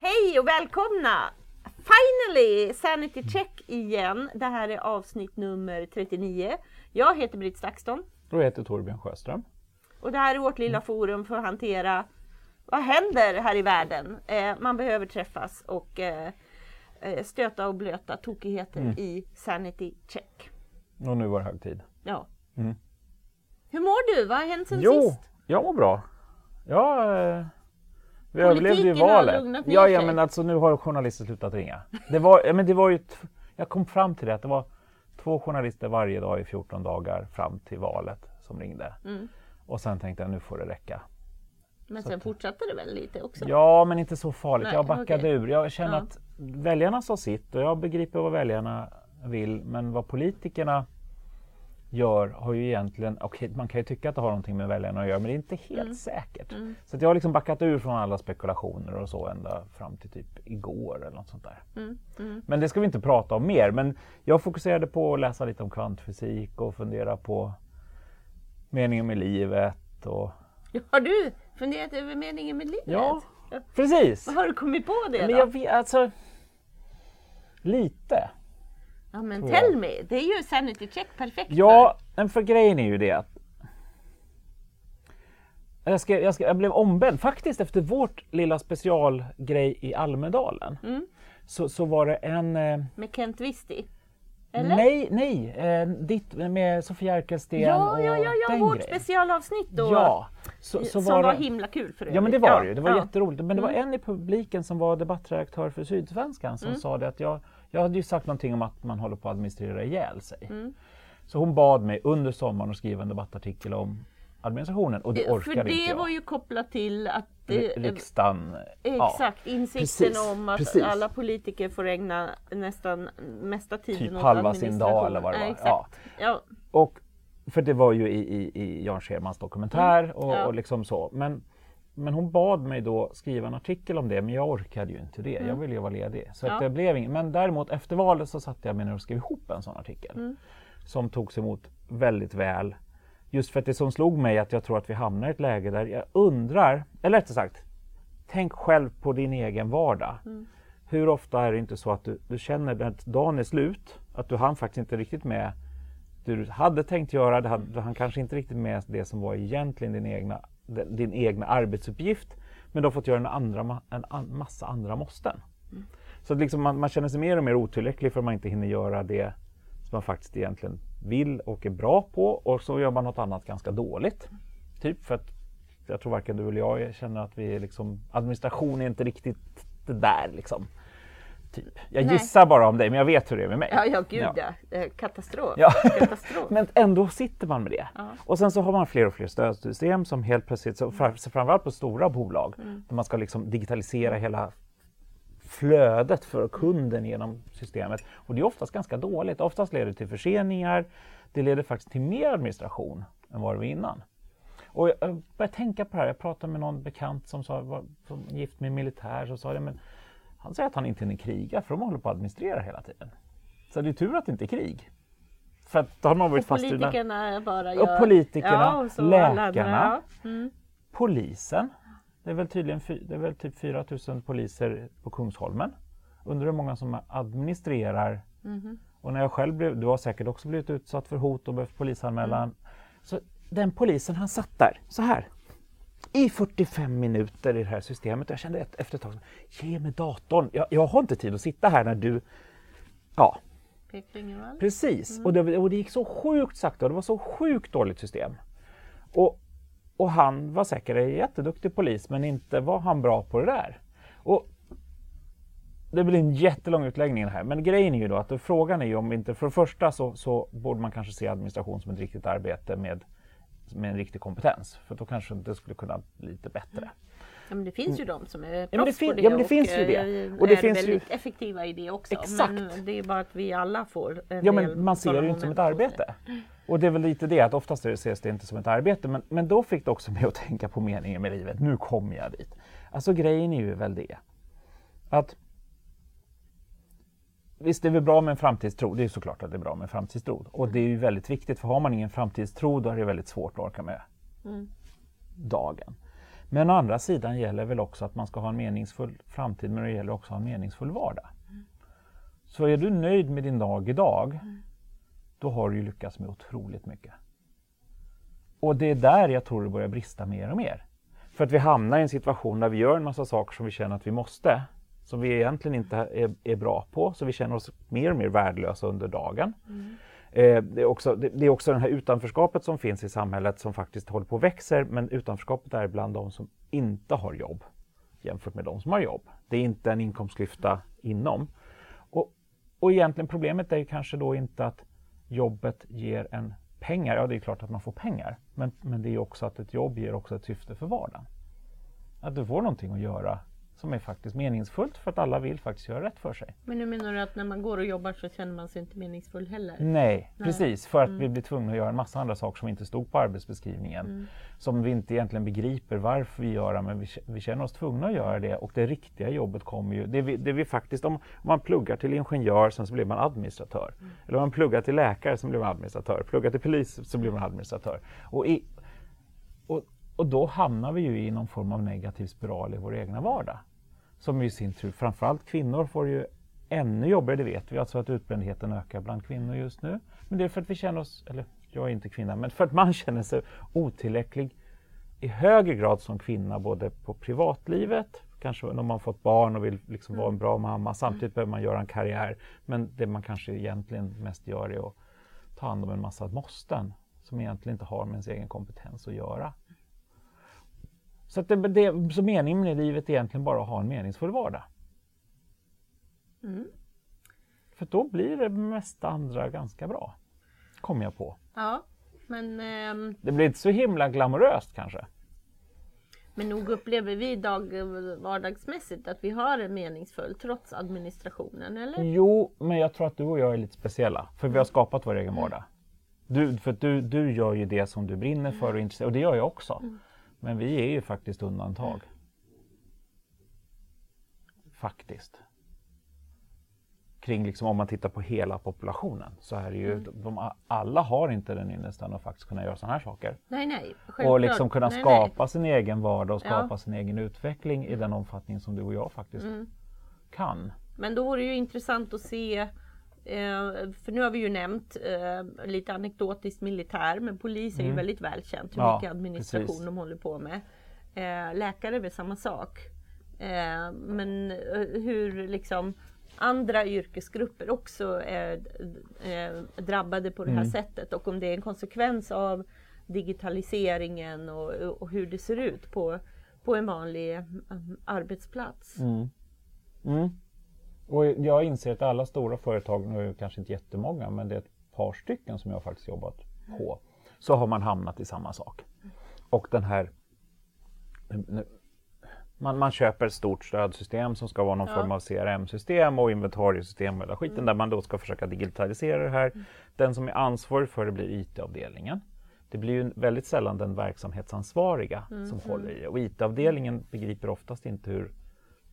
Hej och välkomna! Finally! Sanity check igen. Det här är avsnitt nummer 39. Jag heter Britt Stakston. Och jag heter Torbjörn Sjöström. Och det här är vårt lilla forum för att hantera vad händer här i världen. Eh, man behöver träffas och eh, eh stöta och blöta tokigheter mm. i Sanity check. Och nu var det hög tid. Ja. Mm. Hur mår du? Vad har hänt sen jo, sist? jag mår bra. Jag eh, vi överlevde ju valet. Ja, ja, men alltså nu har journalister slutat ringa. Det var, ja, men det var ju jag kom fram till det att det var två journalister varje dag i 14 dagar fram till valet som ringde. Mm. Och sen tänkte jag nu får det räcka. Men sen att, fortsatte det väl lite också? Ja, men inte så farligt. Nej, jag backade okay. ur. Jag känner ja. att väljarna sa sitt och jag begriper vad väljarna vill. Men vad politikerna gör har ju egentligen, okay, man kan ju tycka att det har någonting med väljarna att göra men det är inte helt mm. säkert. Mm. Så jag har liksom backat ur från alla spekulationer och så ända fram till typ igår eller något sånt där. Mm. mm. Men det ska vi inte prata om mer. Men jag fokuserade på att läsa lite om kvantfysik och fundera på meningen med livet. Och... Har du funderat över meningen med livet? Ja, precis! Har du kommit på det? Men jag vet, alltså, lite. Ja men tell me, det är ju sanity check perfekt. Ja, men för grejen är ju det att jag, ska, jag, ska, jag blev ombedd, faktiskt efter vårt lilla specialgrej i Almedalen. Mm. Så, så var det en... Eh, med Kent Visti? Eller? Nej, nej, eh, ditt med Sofia Arkelsten ja, och ja, ja, ja, vårt grejen. specialavsnitt då. Ja, så, så som var, var himla kul för övrigt. Ja men det var det ju, det var ja. jätteroligt. Men det var mm. en i publiken som var debattredaktör för Sydsvenskan som mm. sa det att jag jag hade ju sagt någonting om att man håller på att administrera ihjäl sig. Mm. Så hon bad mig under sommaren att skriva en debattartikel om administrationen och det orkade inte jag. För det var ju kopplat till att det, riksdagen... Exakt, ja, insikten precis, om att precis. alla politiker får ägna nästan mesta tiden typ åt halva sin dag eller vad det var. Ja, exakt. Ja. Och, för det var ju i, i, i Jan Schermans dokumentär mm. och, och liksom så. Men men hon bad mig då skriva en artikel om det, men jag orkade ju inte det. Mm. Jag ville ju vara ledig. Så ja. att det blev inget. Men däremot efter valet så satte jag mig ner och skrev ihop en sån artikel. Mm. Som togs emot väldigt väl. Just för att det som slog mig att jag tror att vi hamnar i ett läge där jag undrar, eller rättare sagt, tänk själv på din egen vardag. Mm. Hur ofta är det inte så att du, du känner att dagen är slut, att du hann faktiskt inte riktigt med det du hade tänkt göra, du hann kanske inte riktigt med det som var egentligen din egna din egna arbetsuppgift men du har fått göra en, andra, en massa andra måsten. Mm. Så liksom man, man, känner sig mer och mer otillräcklig för att man inte hinner göra det som man faktiskt egentligen vill och är bra på och så gör man något annat ganska dåligt. Typ för att jag tror varken du eller jag känner att vi är liksom, administration är inte riktigt det där liksom. Typ. Jag Nej. gissar bara om dig, men jag vet hur det är med mig. Ja, ja gud ja. ja. Katastrof. Ja. Katastrof. men ändå sitter man med det. Ja. Och sen så har man fler och fler stödsystem som helt plötsligt, så framförallt på stora bolag, mm. där man ska liksom digitalisera hela flödet för kunden genom systemet. Och det är oftast ganska dåligt. Oftast leder det till förseningar. Det leder faktiskt till mer administration än vad det var innan. Och jag började tänka på det här. Jag pratade med någon bekant som sa, var, som gift med militär, så sa det, men han säger att han inte hinner kriga för de håller på att administrera hela tiden. Så det är tur att det inte är krig. För att då har man varit och fast politikerna bara gör... Och politikerna, ja, läkarna, ja. mm. polisen. Det är väl tydligen det är väl typ 4 000 poliser på Kungsholmen. Undrar hur många som administrerar. Mm. Och när jag själv blev, du har säkert också blivit utsatt för hot och behövt polisanmälan. Mm. Så den polisen han satt där, så här i 45 minuter i det här systemet. Jag kände efter ett tag, ge mig datorn. Jag, jag har inte tid att sitta här när du... Ja. Precis, mm. och, det, och det gick så sjukt sakta det var så sjukt dåligt system. Och, och han var säkert en jätteduktig polis men inte var han bra på det där. Och det blir en jättelång utläggning här, men grejen är ju då att frågan är ju om inte, för det första så, så borde man kanske se administration som ett riktigt arbete med med en riktig kompetens. För då kanske det skulle kunna bli lite bättre. Ja, men det finns ju de som är proffs ja, det fin- på det ja, men det och finns ju det. Eh, och det är finns väldigt ju... effektiva i det också. Exakt. Men det är bara att vi alla får en Ja, men man ser det ju inte som ett arbete. Och det är väl lite det att oftast ses det inte som ett arbete. Men, men då fick det också mig att tänka på meningen med livet. Nu kommer jag dit. Alltså grejen är ju väl det att Visst det är väl bra med en framtidstro, det är såklart att det är bra med en framtidstro. Och det är ju väldigt viktigt, för har man ingen framtidstro då är det väldigt svårt att orka med mm. dagen. Men å andra sidan gäller väl också att man ska ha en meningsfull framtid, men det gäller också att ha en meningsfull vardag. Mm. Så är du nöjd med din dag idag, mm. då har du ju lyckats med otroligt mycket. Och det är där jag tror det börjar brista mer och mer. För att vi hamnar i en situation där vi gör en massa saker som vi känner att vi måste, som vi egentligen inte är, är bra på, så vi känner oss mer och mer värdelösa under dagen. Mm. Eh, det, är också, det, det, är också det här utanförskapet som finns i samhället som faktiskt håller på att växa, men utanförskapet är bland de som inte har jobb jämfört med de som har jobb. Det är inte en inkomstklyfta inom. Och, och egentligen problemet är kanske då inte att jobbet ger en pengar. Ja, det är klart att man får pengar, men, men det är också att ett jobb ger också ett syfte för vardagen. Att du får någonting att göra som är faktiskt meningsfullt för att alla vill faktiskt göra rätt för sig. Men nu menar du att när man går och jobbar så känner man sig inte meningsfull heller? Nej, Nej. precis. För att mm. vi blir tvungna att göra en massa andra saker som inte stod på arbetsbeskrivningen. Mm. Som vi inte egentligen begriper varför vi gör, men vi, vi känner oss tvungna att göra det. Och det riktiga jobbet kommer ju... Det vi, det vi faktiskt, om, om man pluggar till ingenjör, sen så blir man administratör. Mm. Eller om man pluggar till läkare, så blir man administratör. Pluggar till polis, så blir man administratör. Och, i, och, och då hamnar vi ju i någon form av negativ spiral i vår egna vardag som i sin tur, framförallt kvinnor får ju ännu jobbigare, det vet vi, alltså att utbrändheten ökar bland kvinnor just nu. Men det är för att vi känner oss, eller jag är inte kvinna, men för att man känner sig otillräcklig i högre grad som kvinna både på privatlivet, kanske när man fått barn och vill liksom vara en bra mamma, samtidigt behöver man göra en karriär. Men det man kanske egentligen mest gör är att ta hand om en massa måsten som egentligen inte har med ens egen kompetens att göra. Så, att det, det, så meningen med livet är egentligen bara att ha en meningsfull vardag. Mm. För då blir det mesta andra ganska bra. Kom jag på. Ja, men... Ähm... Det blir inte så himla glamoröst kanske. Men nog upplever vi dag, vardagsmässigt att vi har det meningsfullt trots administrationen, eller? Jo, men jag tror att du och jag är lite speciella. För vi har skapat vår egen vardag. Du, för du, du gör ju det som du brinner för och intresserar och det gör jag också. Mm. Men vi är ju faktiskt undantag. Faktiskt. Kring liksom, om man tittar på hela populationen så är det ju, mm. de, alla har inte den ynnesten att faktiskt kunna göra sådana här saker. Nej, nej. Självklart. Och liksom kunna nej, skapa nej. sin egen vardag och skapa ja. sin egen utveckling i den omfattning som du och jag faktiskt mm. kan. Men då vore det ju intressant att se för nu har vi ju nämnt eh, lite anekdotiskt militär, men polis är mm. ju väldigt välkänt hur ja, mycket administration precis. de håller på med. Eh, läkare är väl samma sak. Eh, men eh, hur liksom andra yrkesgrupper också är eh, drabbade på det här mm. sättet och om det är en konsekvens av digitaliseringen och, och hur det ser ut på, på en vanlig arbetsplats. Mm. Mm. Och jag inser att alla stora företag, nu kanske inte jättemånga, men det är ett par stycken som jag faktiskt jobbat på, så har man hamnat i samma sak. Och den här man, man köper ett stort stödsystem som ska vara någon ja. form av CRM-system och inventariesystem och hela skiten mm. där man då ska försöka digitalisera det här. Mm. Den som är ansvarig för det blir IT-avdelningen. Det blir ju väldigt sällan den verksamhetsansvariga mm. som håller i det och IT-avdelningen begriper oftast inte hur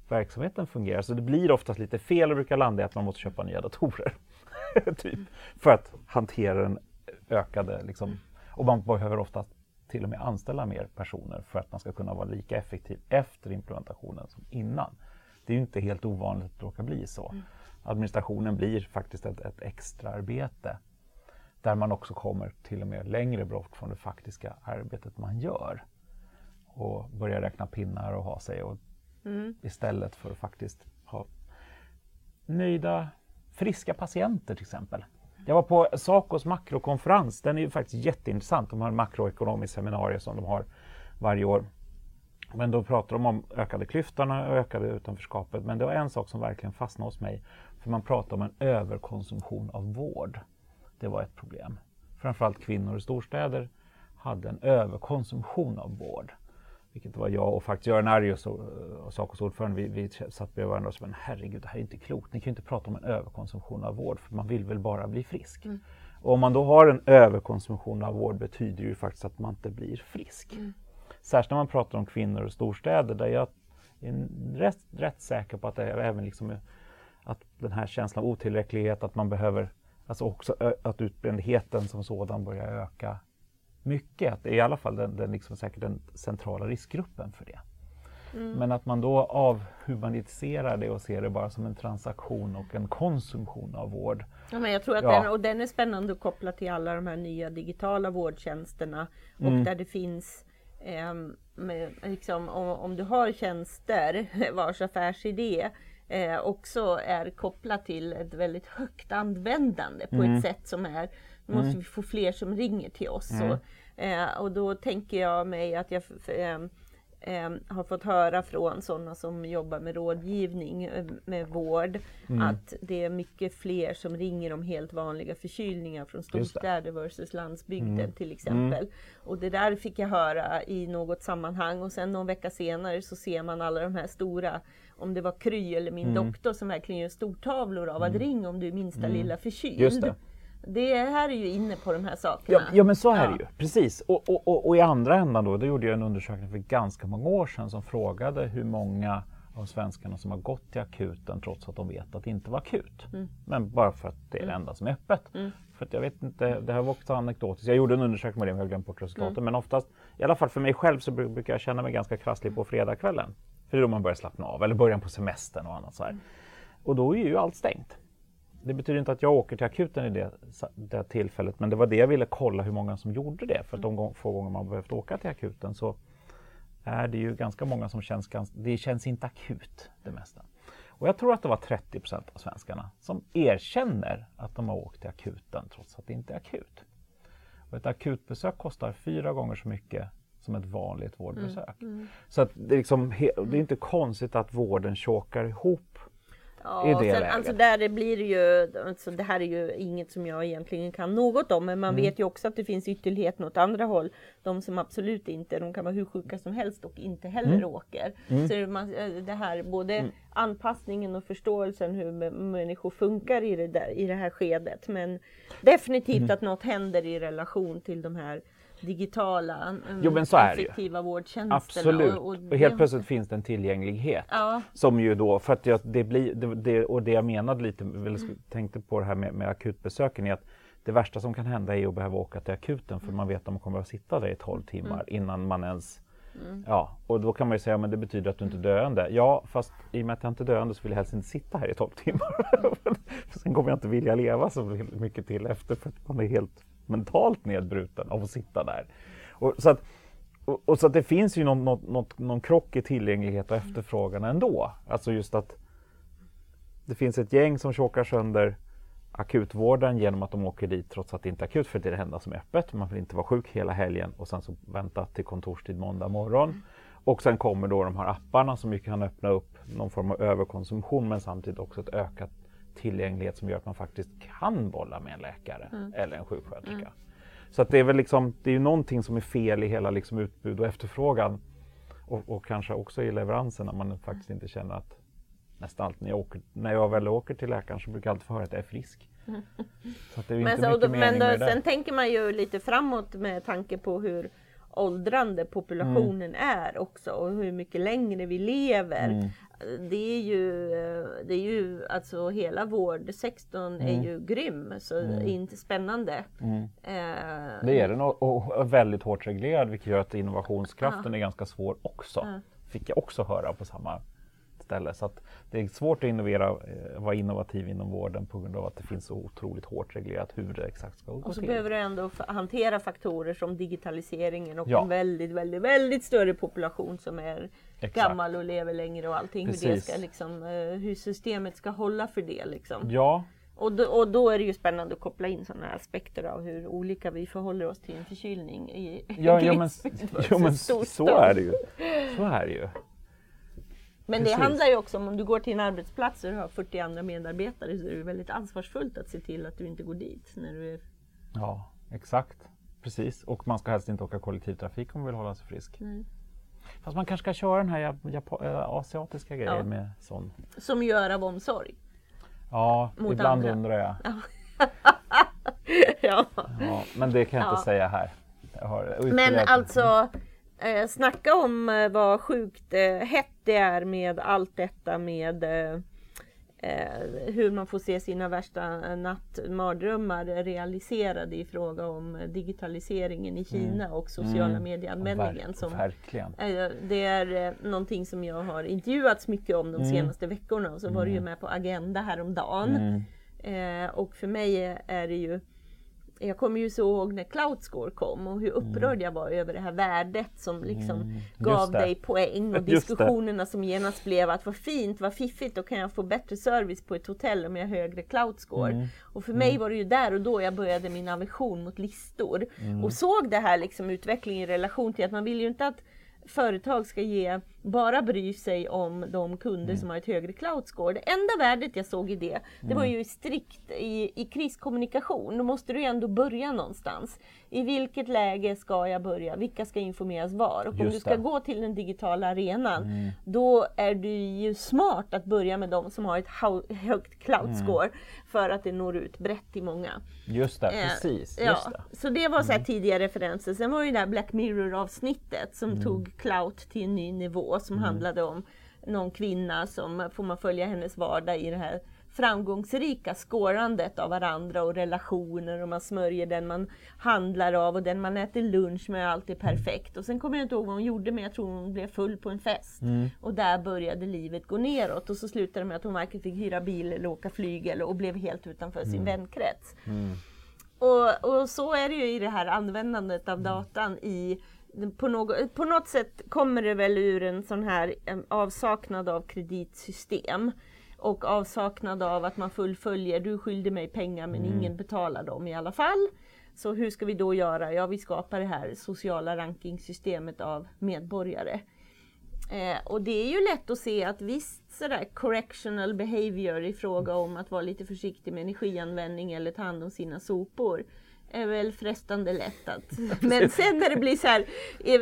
verksamheten fungerar. Så det blir oftast lite fel och brukar landa i att man måste köpa nya datorer. typ, för att hantera den ökade, liksom, och man behöver oftast till och med anställa mer personer för att man ska kunna vara lika effektiv efter implementationen som innan. Det är ju inte helt ovanligt att det råkar bli så. Mm. Administrationen blir faktiskt ett, ett extra arbete där man också kommer till och med längre bort från det faktiska arbetet man gör och börjar räkna pinnar och ha sig. Och Mm. Istället för att faktiskt ha nöjda, friska patienter till exempel. Jag var på Sacos makrokonferens, den är ju faktiskt jätteintressant. De har en makroekonomisk seminarium som de har varje år. Men då pratar de om ökade klyftorna och ökade utanförskapet. Men det var en sak som verkligen fastnade hos mig. För man pratar om en överkonsumtion av vård. Det var ett problem. Framförallt kvinnor i storstäder hade en överkonsumtion av vård. Vilket var jag och faktiskt Göran Arius och, och Sacos ordförande. Vi, vi satt bredvid varandra och sa, men herregud, det här är inte klokt. Ni kan ju inte prata om en överkonsumtion av vård, för man vill väl bara bli frisk. Mm. Och om man då har en överkonsumtion av vård betyder ju faktiskt att man inte blir frisk. Mm. Särskilt när man pratar om kvinnor och storstäder, där jag är rätt, rätt säker på att det är även liksom att den här känslan av otillräcklighet, att man behöver, alltså också att utbrändheten som sådan börjar öka mycket, att det är i alla fall den, den liksom säkert den centrala riskgruppen för det. Mm. Men att man då avhumaniserar det och ser det bara som en transaktion och en konsumtion av vård. Ja, men jag tror att ja. den, och den är spännande att koppla till alla de här nya digitala vårdtjänsterna och mm. där det finns eh, med, liksom, om, om, du har tjänster vars affärsidé eh, också är kopplat till ett väldigt högt användande på mm. ett sätt som är, nu måste mm. vi få fler som ringer till oss. Mm. Och, eh, och då tänker jag mig att jag eh, eh, har fått höra från sådana som jobbar med rådgivning eh, med vård mm. att det är mycket fler som ringer om helt vanliga förkylningar från storstäder versus landsbygden mm. till exempel. Mm. Och det där fick jag höra i något sammanhang och sen någon vecka senare så ser man alla de här stora om det var Kry eller min mm. doktor som verkligen gör stortavlor av att ring om du är minsta lilla förkyld. Det här är ju inne på de här sakerna. Ja, ja men så är det ju, precis. Och, och, och, och, i andra ändan då, då gjorde jag en undersökning för ganska många år sedan som frågade hur många av svenskarna som har gått till akuten trots att de vet att det inte var akut. Mm. Men bara för att det är det mm. enda som är öppet. Mm. För jag vet inte, det här var också anekdotiskt. Jag gjorde en undersökning med det, men jag har glömt bort resultaten. Mm. Men oftast, i alla fall för mig själv, så brukar jag känna mig ganska krasslig på fredagskvällen. För det är då man börjar slappna av, eller början på semestern och annat så här. Mm. Och då är ju allt stängt det betyder inte att jag åker till akuten i det, det tillfället, men det var det jag ville kolla hur många som gjorde det. För att de få gånger man behövt åka till akuten så är det ju ganska många som känns, det känns inte akut det mesta. Och jag tror att det var 30 procent av svenskarna som erkänner att de har åkt till akuten trots att det inte är akut. Och ett akutbesök kostar fyra gånger så mycket som ett vanligt vårdbesök. Mm, mm. Så att det, är liksom, det är inte konstigt att vården chokar ihop Ja, i det sen, läget. Alltså där det blir ju, alltså det här är ju inget som jag egentligen kan något om, men man mm. vet ju också att det finns ytterligheten åt andra håll. De som absolut inte, de kan vara hur sjuka som helst och inte heller mm. åker. Mm. Så man, eh, det här både mm. anpassningen och förståelsen hur människor funkar i det, där, i det här skedet. Men definitivt mm. att något händer i relation till de här digitala jo, men så effektiva vårdtjänsterna. Absolut. Och, och, och helt plötsligt finns det en tillgänglighet. Ja. Som ju då, för att jag, det blir, det, det, och det jag menade lite, eller tänkte på det här med, med akutbesöken är att det värsta som kan hända är att behöva åka till akuten för man vet att man kommer att sitta där i 12 timmar mm. innan man ens Mm. Ja, och då kan man ju säga att det betyder att du inte är döende. Ja, fast i och med att jag inte är döende så vill jag helst inte sitta här i 12 timmar. Sen kommer jag inte vilja leva så mycket till efter för att man är helt mentalt nedbruten av att sitta där. Och så, att, och, och så att det finns ju någon, något, något, någon krock i tillgänglighet och efterfrågan ändå. Alltså just att det finns ett gäng som tjockar sönder akutvården genom att de åker dit trots att det inte är akut för det är det enda som är öppet. Man vill inte vara sjuk hela helgen och sen så vänta till kontorstid måndag morgon. Och sen kommer då de här apparna som kan öppna upp någon form av överkonsumtion men samtidigt också ett ökat tillgänglighet som gör att man faktiskt kan bolla med en läkare mm. eller en sjuksköterska. Mm. Så att det är väl liksom, det är ju någonting som är fel i hela liksom utbud och efterfrågan och, och kanske också i leveransen när man faktiskt inte känner att nästan allt när jag, åker, när jag väl åker till läkaren så brukar jag alltid få höra att jag är frisk. Så det är men, så, då, men då, sen tänker man ju lite framåt med tanke på hur åldrande populationen mm. är också och hur mycket längre vi lever. Mm det är ju, det är ju alltså hela vårdsektorn mm. är ju grym, så mm. inte spännande. Mm. Eh, det är den och, och, väldigt hårt reglerad vilket gör att innovationskraften ja. är ganska svår också. Ja. Fick jag också höra på samma ställe. Så att det är svårt att innovera, eh, vara innovativ inom vården på grund av att det finns så otroligt hårt reglerat hur det exakt ska gå till. Och så till. behöver du ändå hantera faktorer som digitaliseringen och ja. en väldigt, väldigt, väldigt större population som är exakt. gammal och lever längre och allting. Hur, det ska, liksom, eh, hur systemet ska hålla för det. Liksom. Ja, och då, och då, är det ju spännande att koppla in sådana aspekter av hur olika vi förhåller oss till en förkylning i ja, ja, men, jo, men så är det ju. Så är det ju. Men Precis. det handlar ju också om om du går till en arbetsplats och du har 40 andra medarbetare så är det väldigt ansvarsfullt att se till att du inte går dit. När du är... Ja, exakt. Precis. Och man ska helst inte åka kollektivtrafik om man vill hålla sig frisk. Mm. Fast man kanske ska köra den här äh, asiatiska grejen ja. med sån. Som gör av omsorg. Ja, Mot ibland andra. undrar jag. Ja. ja. Men det kan jag inte säga här. Jag men alltså Eh, snacka om eh, vad sjukt eh, hett det är med allt detta med eh, eh, hur man får se sina värsta nattmardrömmar realiserade i fråga om digitaliseringen i mm. Kina mm. och sociala mm. medieanvändningen. Som, verkligen. Eh, det är eh, någonting som jag har intervjuats mycket om de mm. senaste veckorna och så var det ju mm. med på Agenda häromdagen. Mm. Eh, och för mig är det ju jag kommer ju så ihåg när Cloudscore kom och hur mm. upprörd jag var över det här värdet som liksom mm. gav dig poäng och diskussionerna som genast blev att vad fint, vad fiffigt, då kan jag få bättre service på ett hotell om jag har högre Cloudscore. Mm. Och för mig mm. var det ju där och då jag började min aversion mot listor mm. och såg det här liksom utvecklingen i relation till att man vill ju inte att företag ska ge, bara bry sig om de kunder mm. som har ett högre cloud score. Det enda värdet jag såg i det, det mm. var ju strikt i, i kriskommunikation. Då måste du ju ändå börja någonstans. I vilket läge ska jag börja? Vilka ska informeras var? Och om du ska gå till den digitala arenan, mm. då är det ju smart att börja med de som har ett högt cloud mm. score för att det når ut brett till många. Just det, eh, precis. Ja, det. Så det var så här mm. tidiga referenser. Sen var det det där Black Mirror-avsnittet som mm. tog clout till en ny nivå som mm. handlade om någon kvinna som får man följa hennes vardag i det här framgångsrika skårandet av varandra och relationer och man smörjer den man handlar av och den man äter lunch med, allt är perfekt. Och sen kommer jag inte ihåg vad hon gjorde men jag tror hon blev full på en fest. Mm. Och där började livet gå neråt och så slutade det med att hon varken fick hyra bil eller åka flyg eller, och blev helt utanför mm. sin vänkrets. Mm. Och, och, så är det ju i det här användandet av datan i på något, på något sätt kommer det väl ur en sån här avsaknad av kreditsystem och avsaknad av att man fullföljer, du skyllde mig pengar men mm. ingen betalar dem i alla fall. Så hur ska vi då göra? Ja, vi skapar det här sociala rankingsystemet av medborgare. Eh, och det är ju lätt att se att visst sådär correctional behavior i fråga om att vara lite försiktig med energianvändning eller ta hand om sina sopor är väl frestande lätt att... Men sen när det blir så här,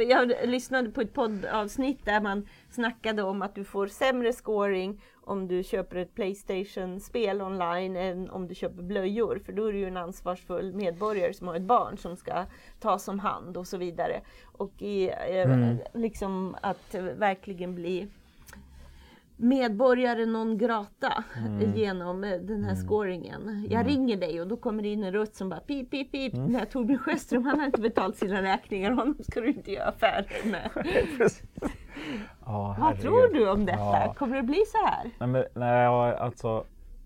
jag lyssnade på ett poddavsnitt där man snackade om att du får sämre scoring om du köper ett Playstation-spel online än om du köper blöjor. För då är du ju en ansvarsfull medborgare som har ett barn som ska tas om hand och så vidare. Och i, eh, mm. liksom att verkligen bli medborgare non grata mm. genom eh, den här mm. scoringen. Jag mm. ringer dig och då kommer det in en röst som bara pip, pip, pip. Mm. Nej, Torbjörn Sjöström han har inte betalt sina räkningar, honom ska du inte göra affärer med. oh, Vad tror du om detta? Ja. Kommer det bli så här? Nej, men, nej alltså,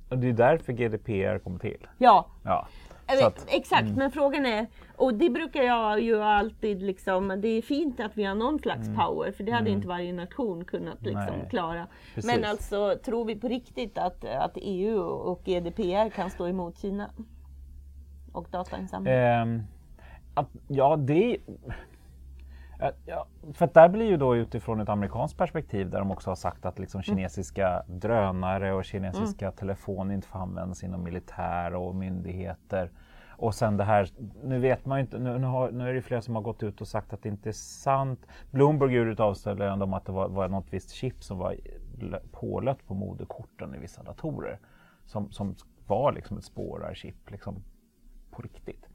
det är därför GDPR kommer till. Ja. ja. Att, Exakt, mm. men frågan är, och det brukar jag ju alltid liksom, det är fint att vi har någon slags mm. power, för det hade mm. inte varje nation kunnat liksom klara. Precis. Men alltså, tror vi på riktigt att, att EU och GDPR kan stå emot Kina? Och datainsamling? Att, ja, det... Ja, för där blir ju då utifrån ett amerikanskt perspektiv där de också har sagt att liksom mm. kinesiska mm. drönare och kinesiska mm. telefoner inte får användas inom militär och myndigheter. Och sen det här, nu vet man ju inte, nu, nu, har, nu är det flera som har gått ut och sagt att det inte är sant. Bloomberg gjorde ett avslöjande om att det var, var något visst chip som var pålött på moderkorten i vissa datorer. Som, som var liksom ett spårarchip liksom, på riktigt.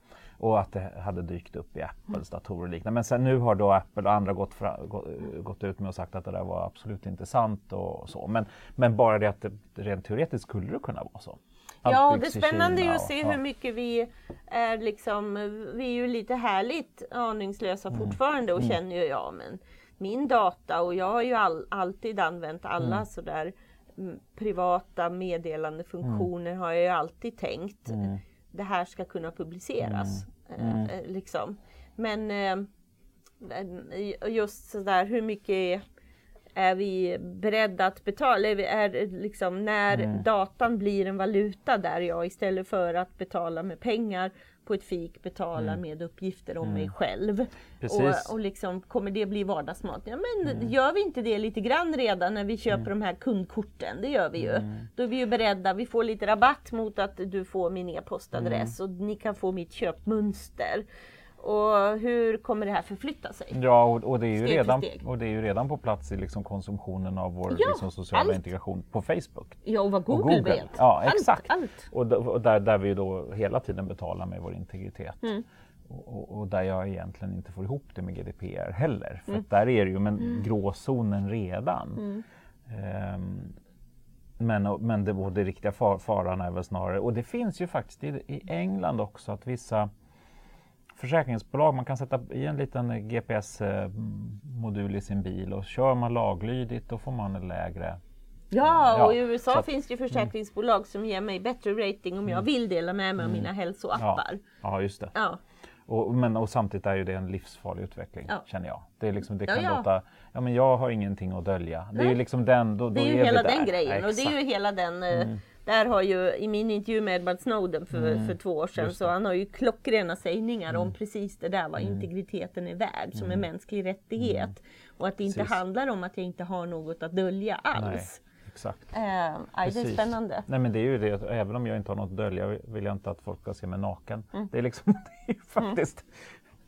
Och att det hade dykt upp i Apples datorer och liknande. Men sen nu har då Apple och andra gått, fra, gått ut med och sagt att det där var absolut inte sant och så. Men, men bara det att det rent teoretiskt skulle det kunna vara så. Ja, det är spännande ju att se hur mycket vi är liksom, vi är ju lite härligt aningslösa mm. fortfarande och mm. känner ju, ja men min data och jag har ju all, alltid använt alla mm. sådär mm, privata meddelandefunktioner mm. har jag ju alltid tänkt. Mm. Det här ska kunna publiceras. Mm. Eh, liksom. Men eh, just sådär hur mycket är vi beredda att betala? Är, vi, är liksom när mm. datan blir en valuta där jag istället för att betala med pengar på ett fik betalar mm. med uppgifter om mm. mig själv. Och, och liksom, kommer det bli vardagsmat? Ja men mm. gör vi inte det lite grann redan när vi köper mm. de här kundkorten? Det gör vi ju. Mm. Då är vi ju beredda, vi får lite rabatt mot att du får min e-postadress och ni kan få mitt köpmönster. Och hur kommer det här förflytta sig? Ja, och, och det, är ju redan, och det är ju redan på plats i liksom konsumtionen av vår ja, liksom sociala allt. integration på Facebook. Ja, och vad Google, och Google. vet. Ja, exakt. Allt, allt. Och, och, där, där vi då hela tiden betalar med vår integritet. Mm. Och, och, där jag egentligen inte får ihop det med GDPR heller. För mm. där är det ju men mm. gråzonen redan. Um, Men, men det, det riktiga far, faran är väl snarare, och det finns ju faktiskt i, i England också, att vissa försäkringsbolag, man kan sätta i en liten GPS-modul i sin bil och kör man laglydigt då får man en lägre Ja, och i USA att, finns det försäkringsbolag mm. som ger mig bättre rating om jag mm. vill dela med mig av mm. mina hälsoappar. Ja, ja just det. Ja. Och, men, och samtidigt är ju det en livsfarlig utveckling, ja. känner jag. Det, är liksom, det kan ja, ja. låta, ja men jag har ingenting att dölja. Det är ju liksom den, då, då Det är ju är hela den grejen och det är ju hela den eh, mm. Där har ju i min intervju med Edward Snowden för, mm. för två år sedan så han har ju klockrena sägningar mm. om precis det där vad mm. integriteten är värd som en mm. mänsklig rättighet. Mm. Och att det inte precis. handlar om att jag inte har något att dölja alls. Nej. Exakt. Eh, aj, det är spännande. Nej men det är ju det, även om jag inte har något att dölja vill jag inte att folk ska se mig naken. Mm. Det är liksom, det är faktiskt,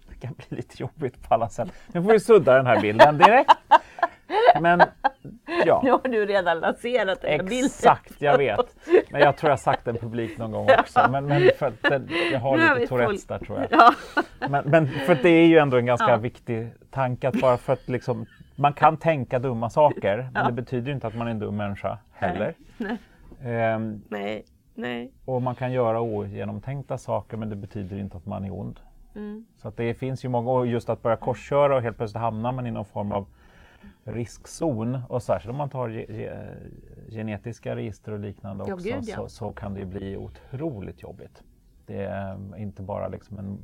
det kan bli lite jobbigt på alla sätt. Nu får vi sudda den här bilden direkt. Men ja. Nu har du redan lanserat den här bilden. Exakt, jag vet. Men jag tror jag sagt den publikt någon gång också. Men, men för att den, jag har lite har Tourettes där tror jag. Ja. Men, men, för det är ju ändå en ganska ja. viktig tanke att bara för att liksom man kan tänka dumma saker, men ja. det betyder inte att man är en dum människa heller. Nej. Ehm, nej. Nej. Och man kan göra ogenomtänkta saker, men det betyder inte att man är ond. Mm. Så att det finns ju många, och just att börja korsköra och helt plötsligt hamnar man i någon form av riskzon och särskilt om man tar ge, ge, genetiska register och liknande också ja, gud, ja. så, så, kan det bli otroligt jobbigt. Det är inte bara liksom en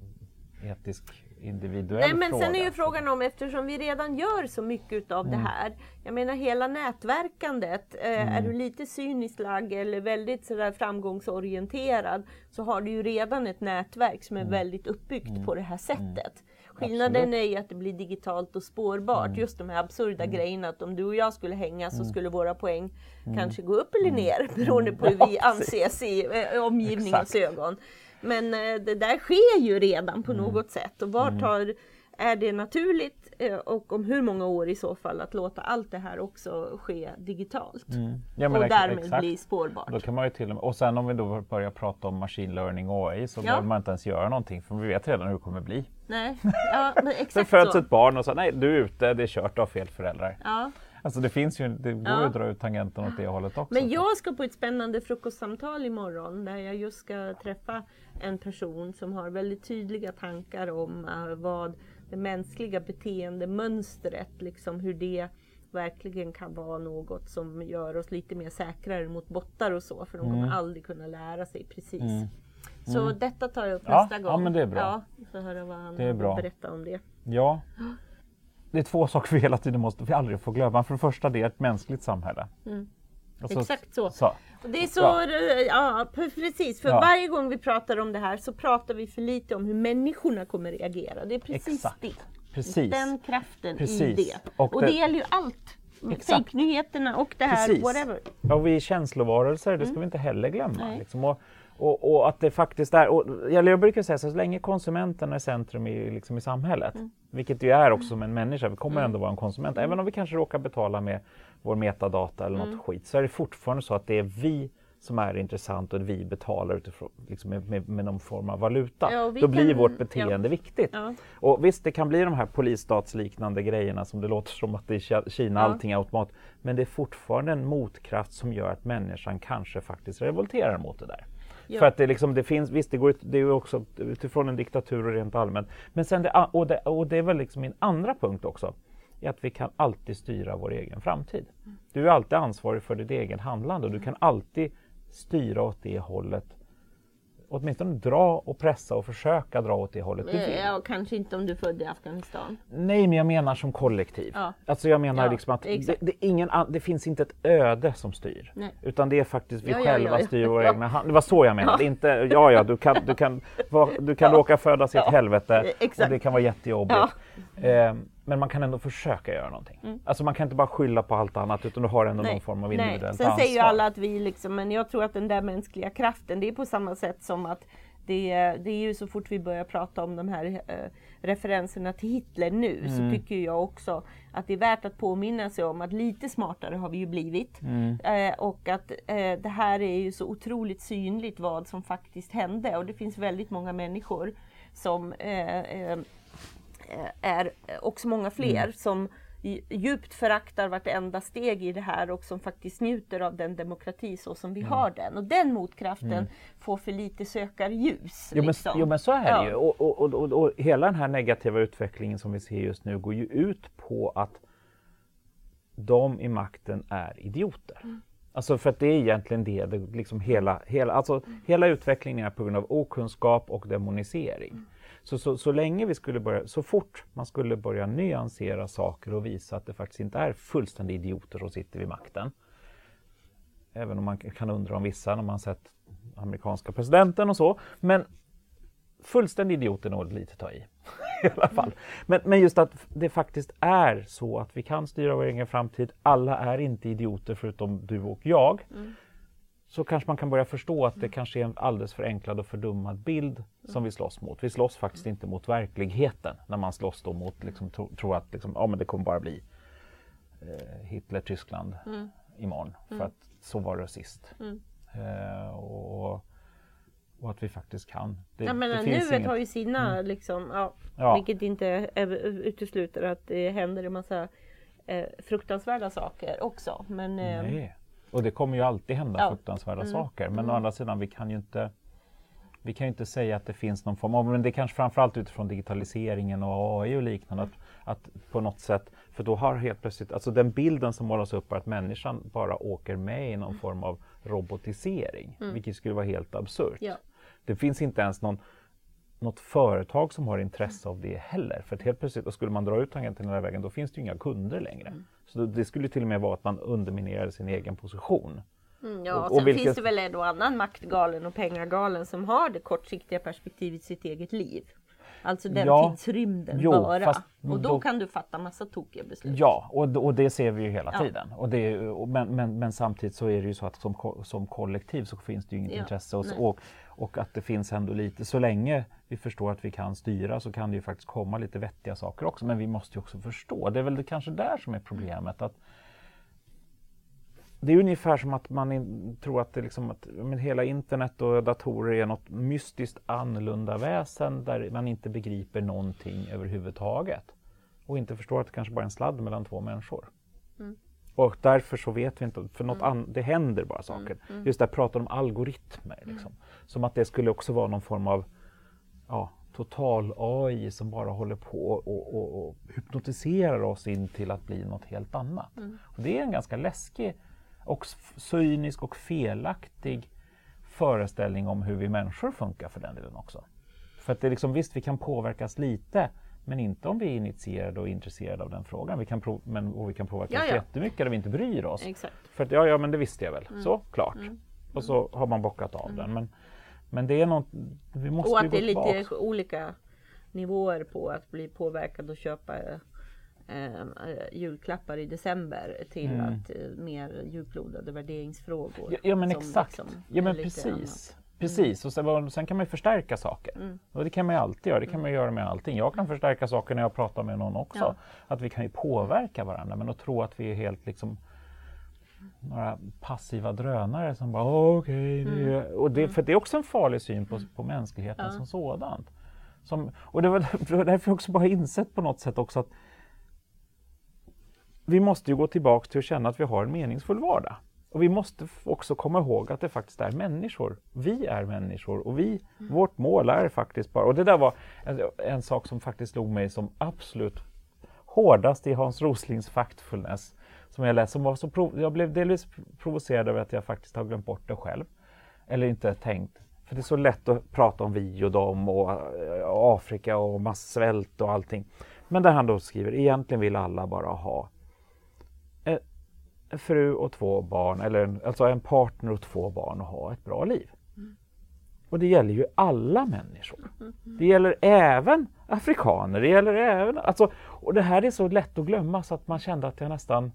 etisk individuell Nej, men fråga. Sen är ju frågan om, eftersom vi redan gör så mycket av mm. det här. Jag menar hela nätverkandet. Eh, mm. Är du lite cyniskt lagd eller väldigt sådär framgångsorienterad så har du ju redan ett nätverk som är mm. väldigt uppbyggt mm. på det här mm. sättet. Skillnaden Absolut. är ju att det blir digitalt och spårbart. Mm. Just de här absurda mm. grejerna att om du och jag skulle hänga så mm. skulle våra poäng mm. kanske gå upp eller ner beroende på hur vi anses i eh, omgivningens ögon. Men eh, det där sker ju redan på mm. något sätt och vart har, mm. är det naturligt eh, och om hur många år i så fall att låta allt det här också ske digitalt mm. ja, och därmed exakt. bli spårbart. Då kan man ju till och, med, och sen om vi då börjar prata om machine learning och AI så ja. behöver man inte ens göra någonting för vi vet redan hur det kommer bli. Nej, ja, exakt Sen föds så. ett barn och så nej du är ute, det är kört, har fel föräldrar. Ja. Alltså det finns ju, det går ja. att dra ut tangenten åt det hållet också. Men jag ska på ett spännande frukostsamtal imorgon där jag just ska träffa en person som har väldigt tydliga tankar om uh, vad det mänskliga beteendemönstret, liksom hur det verkligen kan vara något som gör oss lite mer säkrare mot bottar och så, för de kommer mm. aldrig kunna lära sig precis. Mm. Så mm. detta tar jag upp ja, nästa gång. Ja, men det är bra. Ja, får höra vad han berättar om det. Ja. Det är två saker vi hela tiden måste, vi aldrig får glömma. För det första, det är ett mänskligt samhälle. Mm. Så, Exakt så. så. Och det är så, ja, ja precis. För ja. varje gång vi pratar om det här så pratar vi för lite om hur människorna kommer reagera. Det är precis Exakt. det. Precis. Den kraften precis. i det. Och, och det, det gäller ju allt. Fake-nyheterna och det här, precis. whatever. Ja, vi är känslovarelser, det ska mm. vi inte heller glömma. Liksom. Och, och, och, att det faktiskt är, och jag brukar säga så, så länge konsumenten är centrum i, liksom i samhället, mm. vilket ju är också som en människa, vi kommer mm. ändå vara en konsument, mm. även om vi kanske råkar betala med vår metadata eller något mm. skit, så är det fortfarande så att det är vi som är intressant och vi betalar utifrån, liksom med, med, med någon form av valuta. Ja, Då kan, blir vårt beteende ja. viktigt. Ja. Och visst, det kan bli de här polisstatsliknande grejerna som det låter som att det är Kina, allting är automat. Men det är fortfarande en motkraft som gör att människan kanske faktiskt revolterar mot det där. Ja. För att det, liksom, det finns, visst det går det är också utifrån en diktatur och rent allmänt. Men sen det, och, det, och det är väl liksom min andra punkt också, är att vi kan alltid styra vår egen framtid. Du är alltid ansvarig för ditt eget handlande och du kan alltid styra åt det hållet åtminstone dra och pressa och försöka dra åt det hållet du vill. Ja, kanske inte om du är född i Afghanistan. Nej, men jag menar som kollektiv. Ja. Alltså jag menar ja, liksom att det, det, ingen, det, finns inte ett öde som styr. Nej. Utan det är faktiskt vi ja, själva ja, styr våra egna hand. Det var så jag menade. Inte, ja, ja, du kan, du kan, du kan råka födas i ett helvete Exakt. och det kan vara jättejobbigt. Eh, men man kan ändå försöka göra någonting. Mm. Alltså man kan inte bara skylla på allt annat utan du har ändå Nej. någon form av individuellt ansvar. Sen säger ju alla att vi liksom, men jag tror att den där mänskliga kraften, det är på samma sätt som att det, det är ju så fort vi börjar prata om de här eh, referenserna till Hitler nu mm. så tycker jag också att det är värt att påminna sig om att lite smartare har vi ju blivit. Mm. Eh, och att eh, det här är ju så otroligt synligt vad som faktiskt hände och det finns väldigt många människor som eh, eh, är också många fler mm. som djupt föraktar vartenda steg i det här och som faktiskt njuter av den demokrati så som vi mm. har den. Och den motkraften mm. får för lite sökarljus. Jo, liksom. men, jo men så är det ja. ju. Och, och, och, och, hela den här negativa utvecklingen som vi ser just nu går ju ut på att de i makten är idioter. Mm. Alltså för att det är egentligen det, det liksom hela, hela, alltså mm. hela utvecklingen är på grund av okunskap och demonisering. Mm. Så, så, så länge vi skulle börja, så fort man skulle börja nyansera saker och visa att det faktiskt inte är fullständiga idioter som sitter vid makten. Även om man kan undra om vissa när man sett amerikanska presidenten och så. Men fullständig idiot är nog lite ta i. I alla fall. Men, men just att det faktiskt är så att vi kan styra vår egen framtid. Alla är inte idioter förutom du och jag. Mm så kanske man kan börja förstå att det kanske är en alldeles förenklad och fördummad bild som vi slåss mot. Vi slåss faktiskt inte mot verkligheten när man slåss då mot, liksom, tror tro att liksom, ja, men det kommer bara bli eh, Hitler-Tyskland mm. imorgon. För mm. att så var det sist. Mm. Eh, och, och, att vi faktiskt kan. Det, ja, men nuet inget... har ju sina, mm. liksom, ja, ja. vilket inte utesluter att det händer en massa eh, fruktansvärda saker också. Men, eh, Nej. Och det kommer ju alltid hända ja. fruktansvärda mm. saker. Men mm. å andra sidan, vi kan ju inte vi kan ju inte säga att det finns någon form av, men det är kanske framförallt utifrån digitaliseringen och AI och liknande, att, att på något sätt, för då har helt plötsligt, alltså den bilden som målas upp är att människan bara åker med i någon form av robotisering, mm. vilket skulle vara helt absurt. Ja. Det finns inte ens någon något företag som har intresse av det heller. För att helt plötsligt, och skulle man dra ut tangenten hela vägen, då finns det ju inga kunder längre. Mm. Så det skulle till och med vara att man underminerade sin egen position. Mm, ja, och, och sen vilket... finns det väl en och annan maktgalen och pengagalen som har det kortsiktiga perspektivet i sitt eget liv. Alltså den ja, tidsrymden jo, bara. Fast, och då, då, kan du fatta massa tokiga beslut. Ja, och, och det ser vi ju hela ja. tiden. Och det, och, men, men, men, samtidigt så är det ju så att som, som kollektiv så finns det ju inget ja, intresse. Och, och, och, att det finns ändå lite, så länge vi förstår att vi kan styra så kan det ju faktiskt komma lite vettiga saker också. Men vi måste ju också förstå. Det är väl det kanske där som är problemet. att det är ungefär som att man in, tror att, det liksom att men hela internet och datorer är något mystiskt annorlunda väsen där man inte begriper någonting överhuvudtaget. Och inte förstår att det kanske bara är en sladd mellan två människor. Mm. Och därför så vet vi inte, för något mm. an, det händer bara saker. Mm. mm. Just där pratar om algoritmer. Mm. Liksom. Som att det skulle också vara någon form av ja, total AI som bara håller på och, och, och hypnotiserar oss in till att bli något helt annat. Mm. Och det är en ganska läskig och cynisk och felaktig föreställning om hur vi människor funkar för den delen också. För att det är liksom, visst, vi kan påverkas lite, men inte om vi är initierade och intresserade av den frågan. Vi kan prov, men, och vi kan påverkas ja, ja. jättemycket där vi inte bryr oss. Exakt. För att, ja, ja, men det visste jag väl. Mm. Så, klart. Mm. Och så har man bockat av mm. den. Men, men det är något, vi måste Och att det är lite tillbaks. olika nivåer på att bli påverkad och köpa eh, julklappar i december till mm. att eh, mer djuplodade värderingsfrågor. Ja, ja men exakt. Liksom ja men precis. Precis, och sen, sen, kan man ju förstärka saker. Mm. Och det kan man ju alltid göra, det kan mm. man göra med allting. Jag kan förstärka saker när jag pratar med någon också. Ja. Att vi kan ju påverka varandra, men att tro att vi är helt liksom några passiva drönare som bara okej, okay, mm. och det, mm. för det är också en farlig syn på, på mänskligheten ja. som sådant. Som, och det var, det var därför jag också bara insett på något sätt också att vi måste ju gå tillbaks till att känna att vi har en meningsfull vardag. Och vi måste också komma ihåg att det faktiskt är människor. Vi är människor och vi, mm. vårt mål är faktiskt bara, och det där var en, en, sak som faktiskt slog mig som absolut hårdast i Hans Roslings Factfulness som jag läste. Som var så prov, jag blev delvis provocerad över att jag faktiskt har glömt bort det själv. Eller inte tänkt. För det är så lätt att prata om vi och dem och, och Afrika och massvält och allting. Men där han då skriver, egentligen vill alla bara ha en fru och två barn, eller en, alltså en partner och två barn och ha ett bra liv. Mm. Och det gäller ju alla människor. Mm. Det gäller även afrikaner, det gäller även... Alltså, och det här är så lätt att glömma så att man kände att jag nästan...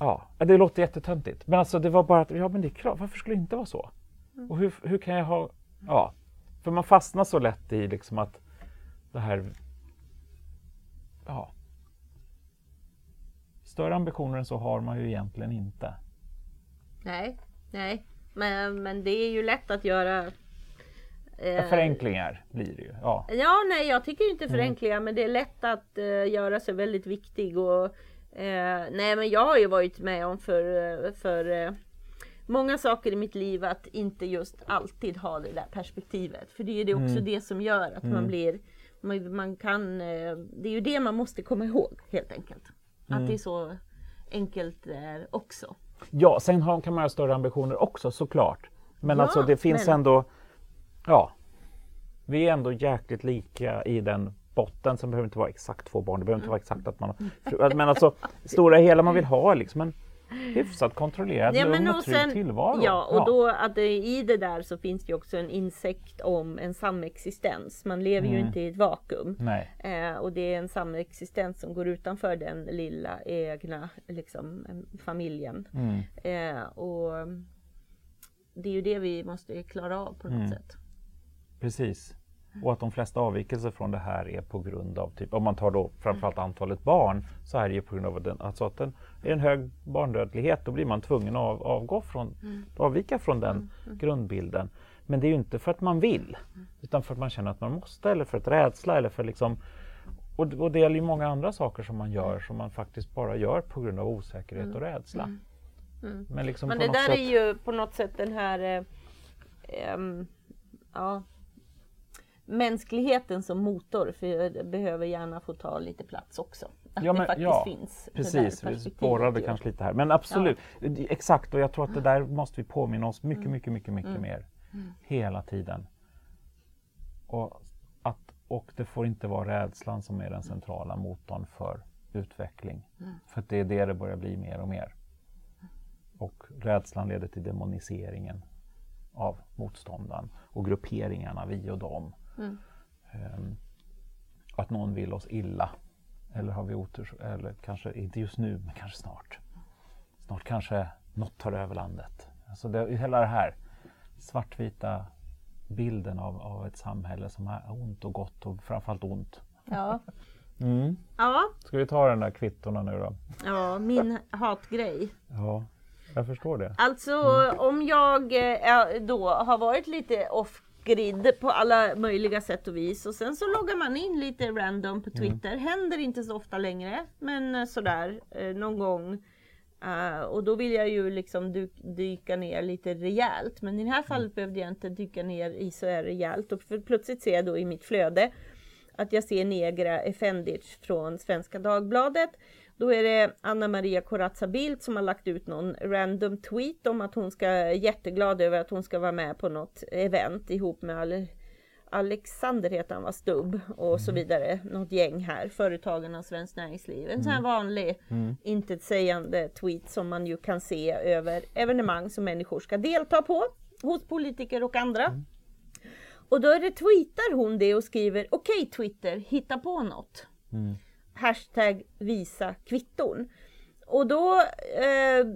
Ja, det låter jättetöntigt. Men alltså det var bara att, ja men det är klart, varför skulle det inte vara så? Mm. Och hur, hur kan jag ha... Ja, för man fastnar så lätt i liksom att det här... Ja, större ambitioner än så har man ju egentligen inte. Nej, nej. Men, men det är ju lätt att göra Eh, förenklingar blir det ju. Ja. ja, nej jag tycker inte mm. förenklingar mm. men det är lätt att uh, göra sig väldigt viktig. Och, uh, nej men jag har ju varit med om för, för uh, många saker i mitt liv att inte just alltid ha det där perspektivet. För det är ju det också mm. det som gör att mm. man blir man, man, kan, det är ju det man måste komma ihåg helt enkelt. Att mm. det är så enkelt där också. Ja, sen kan man ha större ambitioner också såklart. Men ja, alltså det finns men... ändå, ja, vi är ändå jäkligt lika i den botten som behöver inte vara exakt två barn. Det behöver inte vara exakt att man Men alltså stora hela man vill ha liksom en hyfsat kontrollerad, ja, lugn och, trygg sen, tillvaro. Ja, och ja. då att det, i det där så finns det också en insikt om en samexistens. Man lever mm. ju inte i ett vakuum. Eh, och det är en samexistens som går utanför den lilla egna liksom, familjen. Mm. Eh, och det är ju det vi måste klara av på något mm. sätt. Precis. Och att de flesta avvikelser från det här är på grund av, typ, om man tar då framförallt antalet barn, så är det ju på grund av den, alltså att den är en hög barndödlighet, då blir man tvungen att av, avgå från, mm. avvika från den mm. mm. grundbilden. Men det är ju inte för att man vill, mm. utan för att man känner att man måste, eller för att rädsla, eller för liksom och, och det gäller ju många andra saker som man gör som man faktiskt bara gör på grund av osäkerhet och mm. rädsla. Mm. Men, liksom Men det där sätt... är ju på något sätt den här eh, um, ja, mänskligheten som motor för det behöver gärna få ta lite plats också. Att ja, men, det faktiskt ja, finns. Precis, vi spårade kanske lite här. Men absolut, ja. exakt och jag tror att det där måste vi påminna oss mycket, mm. mycket, mycket, mycket mm. mer. Mm. Hela tiden. Och, att, och det får inte vara rädslan som är den centrala motorn för utveckling. Mm. För det är det det börjar bli mer och mer. Och rädslan leder till demoniseringen av motståndaren och grupperingarna, vi och dem. Mm. Um, att någon vill oss illa. Eller har vi otur, eller kanske inte just nu, men kanske snart. Snart kanske något tar över landet. Alltså det, hela det här svartvita bilden av, av ett samhälle som är ont och gott och framförallt ont. Ja. Mm. ja. Ska vi ta den där kvittorna nu då? Ja, min hatgrej. Ja, jag förstår det. Alltså mm. om jag eh, då har varit lite off grid på alla möjliga sätt och vis och sen så loggar man in lite random på. Twitter. Mm. Händer inte så ofta längre men eh, sådär eh, någon gång. Uh, och då vill jag ju liksom dy dyka ner lite rejält. Men i det här fallet mm. behövde jag inte dyka ner i så här rejält. Och för plötsligt ser jag då i mitt flöde att jag ser Negra Efendic från Svenska Dagbladet då är det Anna Maria Corazza Bildt som har lagt ut någon random tweet om att hon ska jätteglad över att hon ska vara med på något event ihop med Ale Alexander heter han var Stubb och så mm. vidare. Något gäng här, Företagarna och Svenskt Näringsliv. En mm. sån här mm. vanlig mm. intetsägande tweet som man ju kan se över evenemang som människor ska delta på hos politiker och andra. Mm. Och då är det tweetar hon det och skriver okej okay, Twitter, hitta på något. Mm hashtag visa kvitton. Och då eh,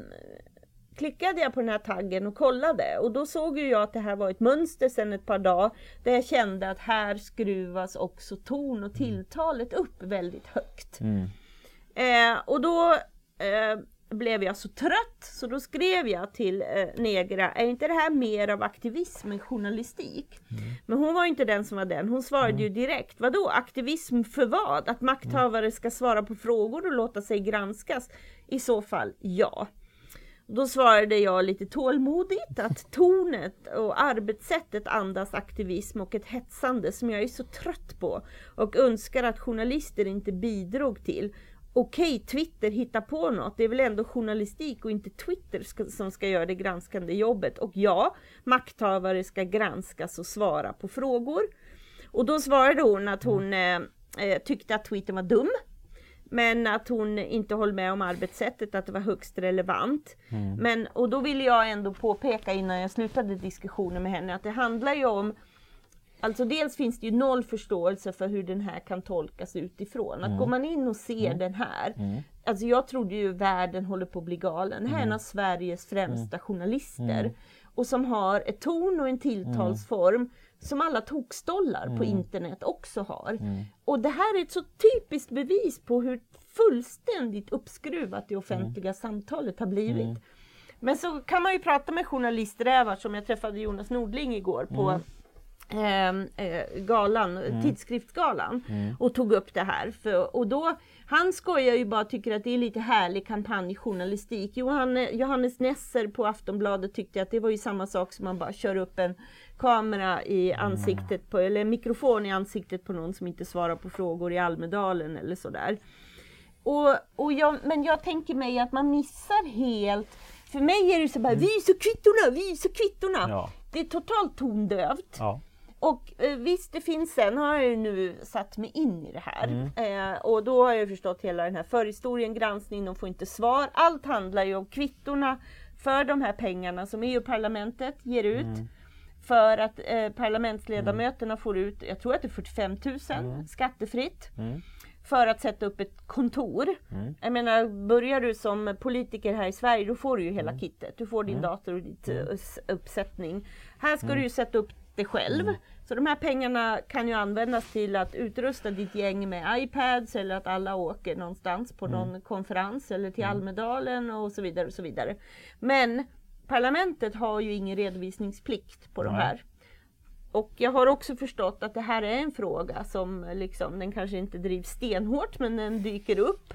klickade jag på den här taggen och kollade och då såg ju jag att det här var ett mönster sedan ett par dagar där jag kände att här skruvas också ton och tilltalet upp väldigt högt. Mm. Eh, och då eh, blev jag så trött så då skrev jag till eh, Negra, är inte det här mer av aktivism än journalistik? Mm. Men hon var inte den som var den, hon svarade mm. ju direkt, vadå aktivism för vad? Att makthavare ska svara på frågor och låta sig granskas? I så fall ja. Då svarade jag lite tålmodigt att tonet och arbetssättet andas aktivism och ett hetsande som jag är så trött på och önskar att journalister inte bidrog till okej, okay, Twitter hittar på något. Det är väl ändå journalistik och inte Twitter ska, som ska göra det granskande jobbet. Och ja, makthavare ska granskas och svara på frågor. Och då svarade hon att hon eh, eh, tyckte att Twitter var dum. Men att hon inte höll med om arbetssättet, att det var högst relevant. Mm. Men, och då ville jag ändå påpeka innan jag slutade diskussionen med henne att det handlar ju om Alltså dels finns det ju noll förståelse för hur den här kan tolkas utifrån. Att mm. går man in och ser mm. den här, mm. alltså jag trodde ju världen håller på att bli galen. Det här är en mm. av Sveriges främsta mm. journalister. Mm. Och som har ett ton och en tilltalsform som alla tokstollar på internet också har. Och det här är ett så typiskt bevis på hur fullständigt uppskruvat det offentliga samtalet har blivit. Men så kan man ju prata med journalisträvar som jag träffade Jonas Nordling igår på eh, galan, mm. tidskriftsgalan mm. och tog upp det här. För, och då, han skojar ju bara tycker att det är lite härlig kampanjjournalistik. Johanne, Johannes Nesser på Aftonbladet tyckte att det var ju samma sak som man bara kör upp en kamera i mm. ansiktet på, eller en mikrofon i ansiktet på någon som inte svarar på frågor i Almedalen eller sådär. Och, och jag, men jag tänker mig att man missar helt för mig är det så bara, mm. visa kvittorna, visa kvittorna! Ja. Det är totalt tondövt. Ja. Och eh, visst, det finns sen har jag ju nu satt mig in i det här. Mm. Eh, och då har jag förstått hela den här förhistorien, granskning, de får inte svar. Allt handlar ju om kvittorna för de här pengarna som EU-parlamentet ger ut. Mm. För att eh, parlamentsledamöterna mm. får ut, jag tror att det är 45 000 mm. skattefritt. Mm. För att sätta upp ett kontor. Mm. Jag menar, börjar du som politiker här i Sverige, då får du ju hela mm. kittet. Du får din dator och ditt uppsättning. Här ska du ju sätta upp det själv. Så de här pengarna kan ju användas till att utrusta ditt gäng med iPads eller att alla åker någonstans på någon mm. konferens eller till mm. Almedalen och så vidare. och så vidare. Men parlamentet har ju ingen redovisningsplikt på Nej. de här. Och jag har också förstått att det här är en fråga som liksom, den kanske inte drivs stenhårt men den dyker upp.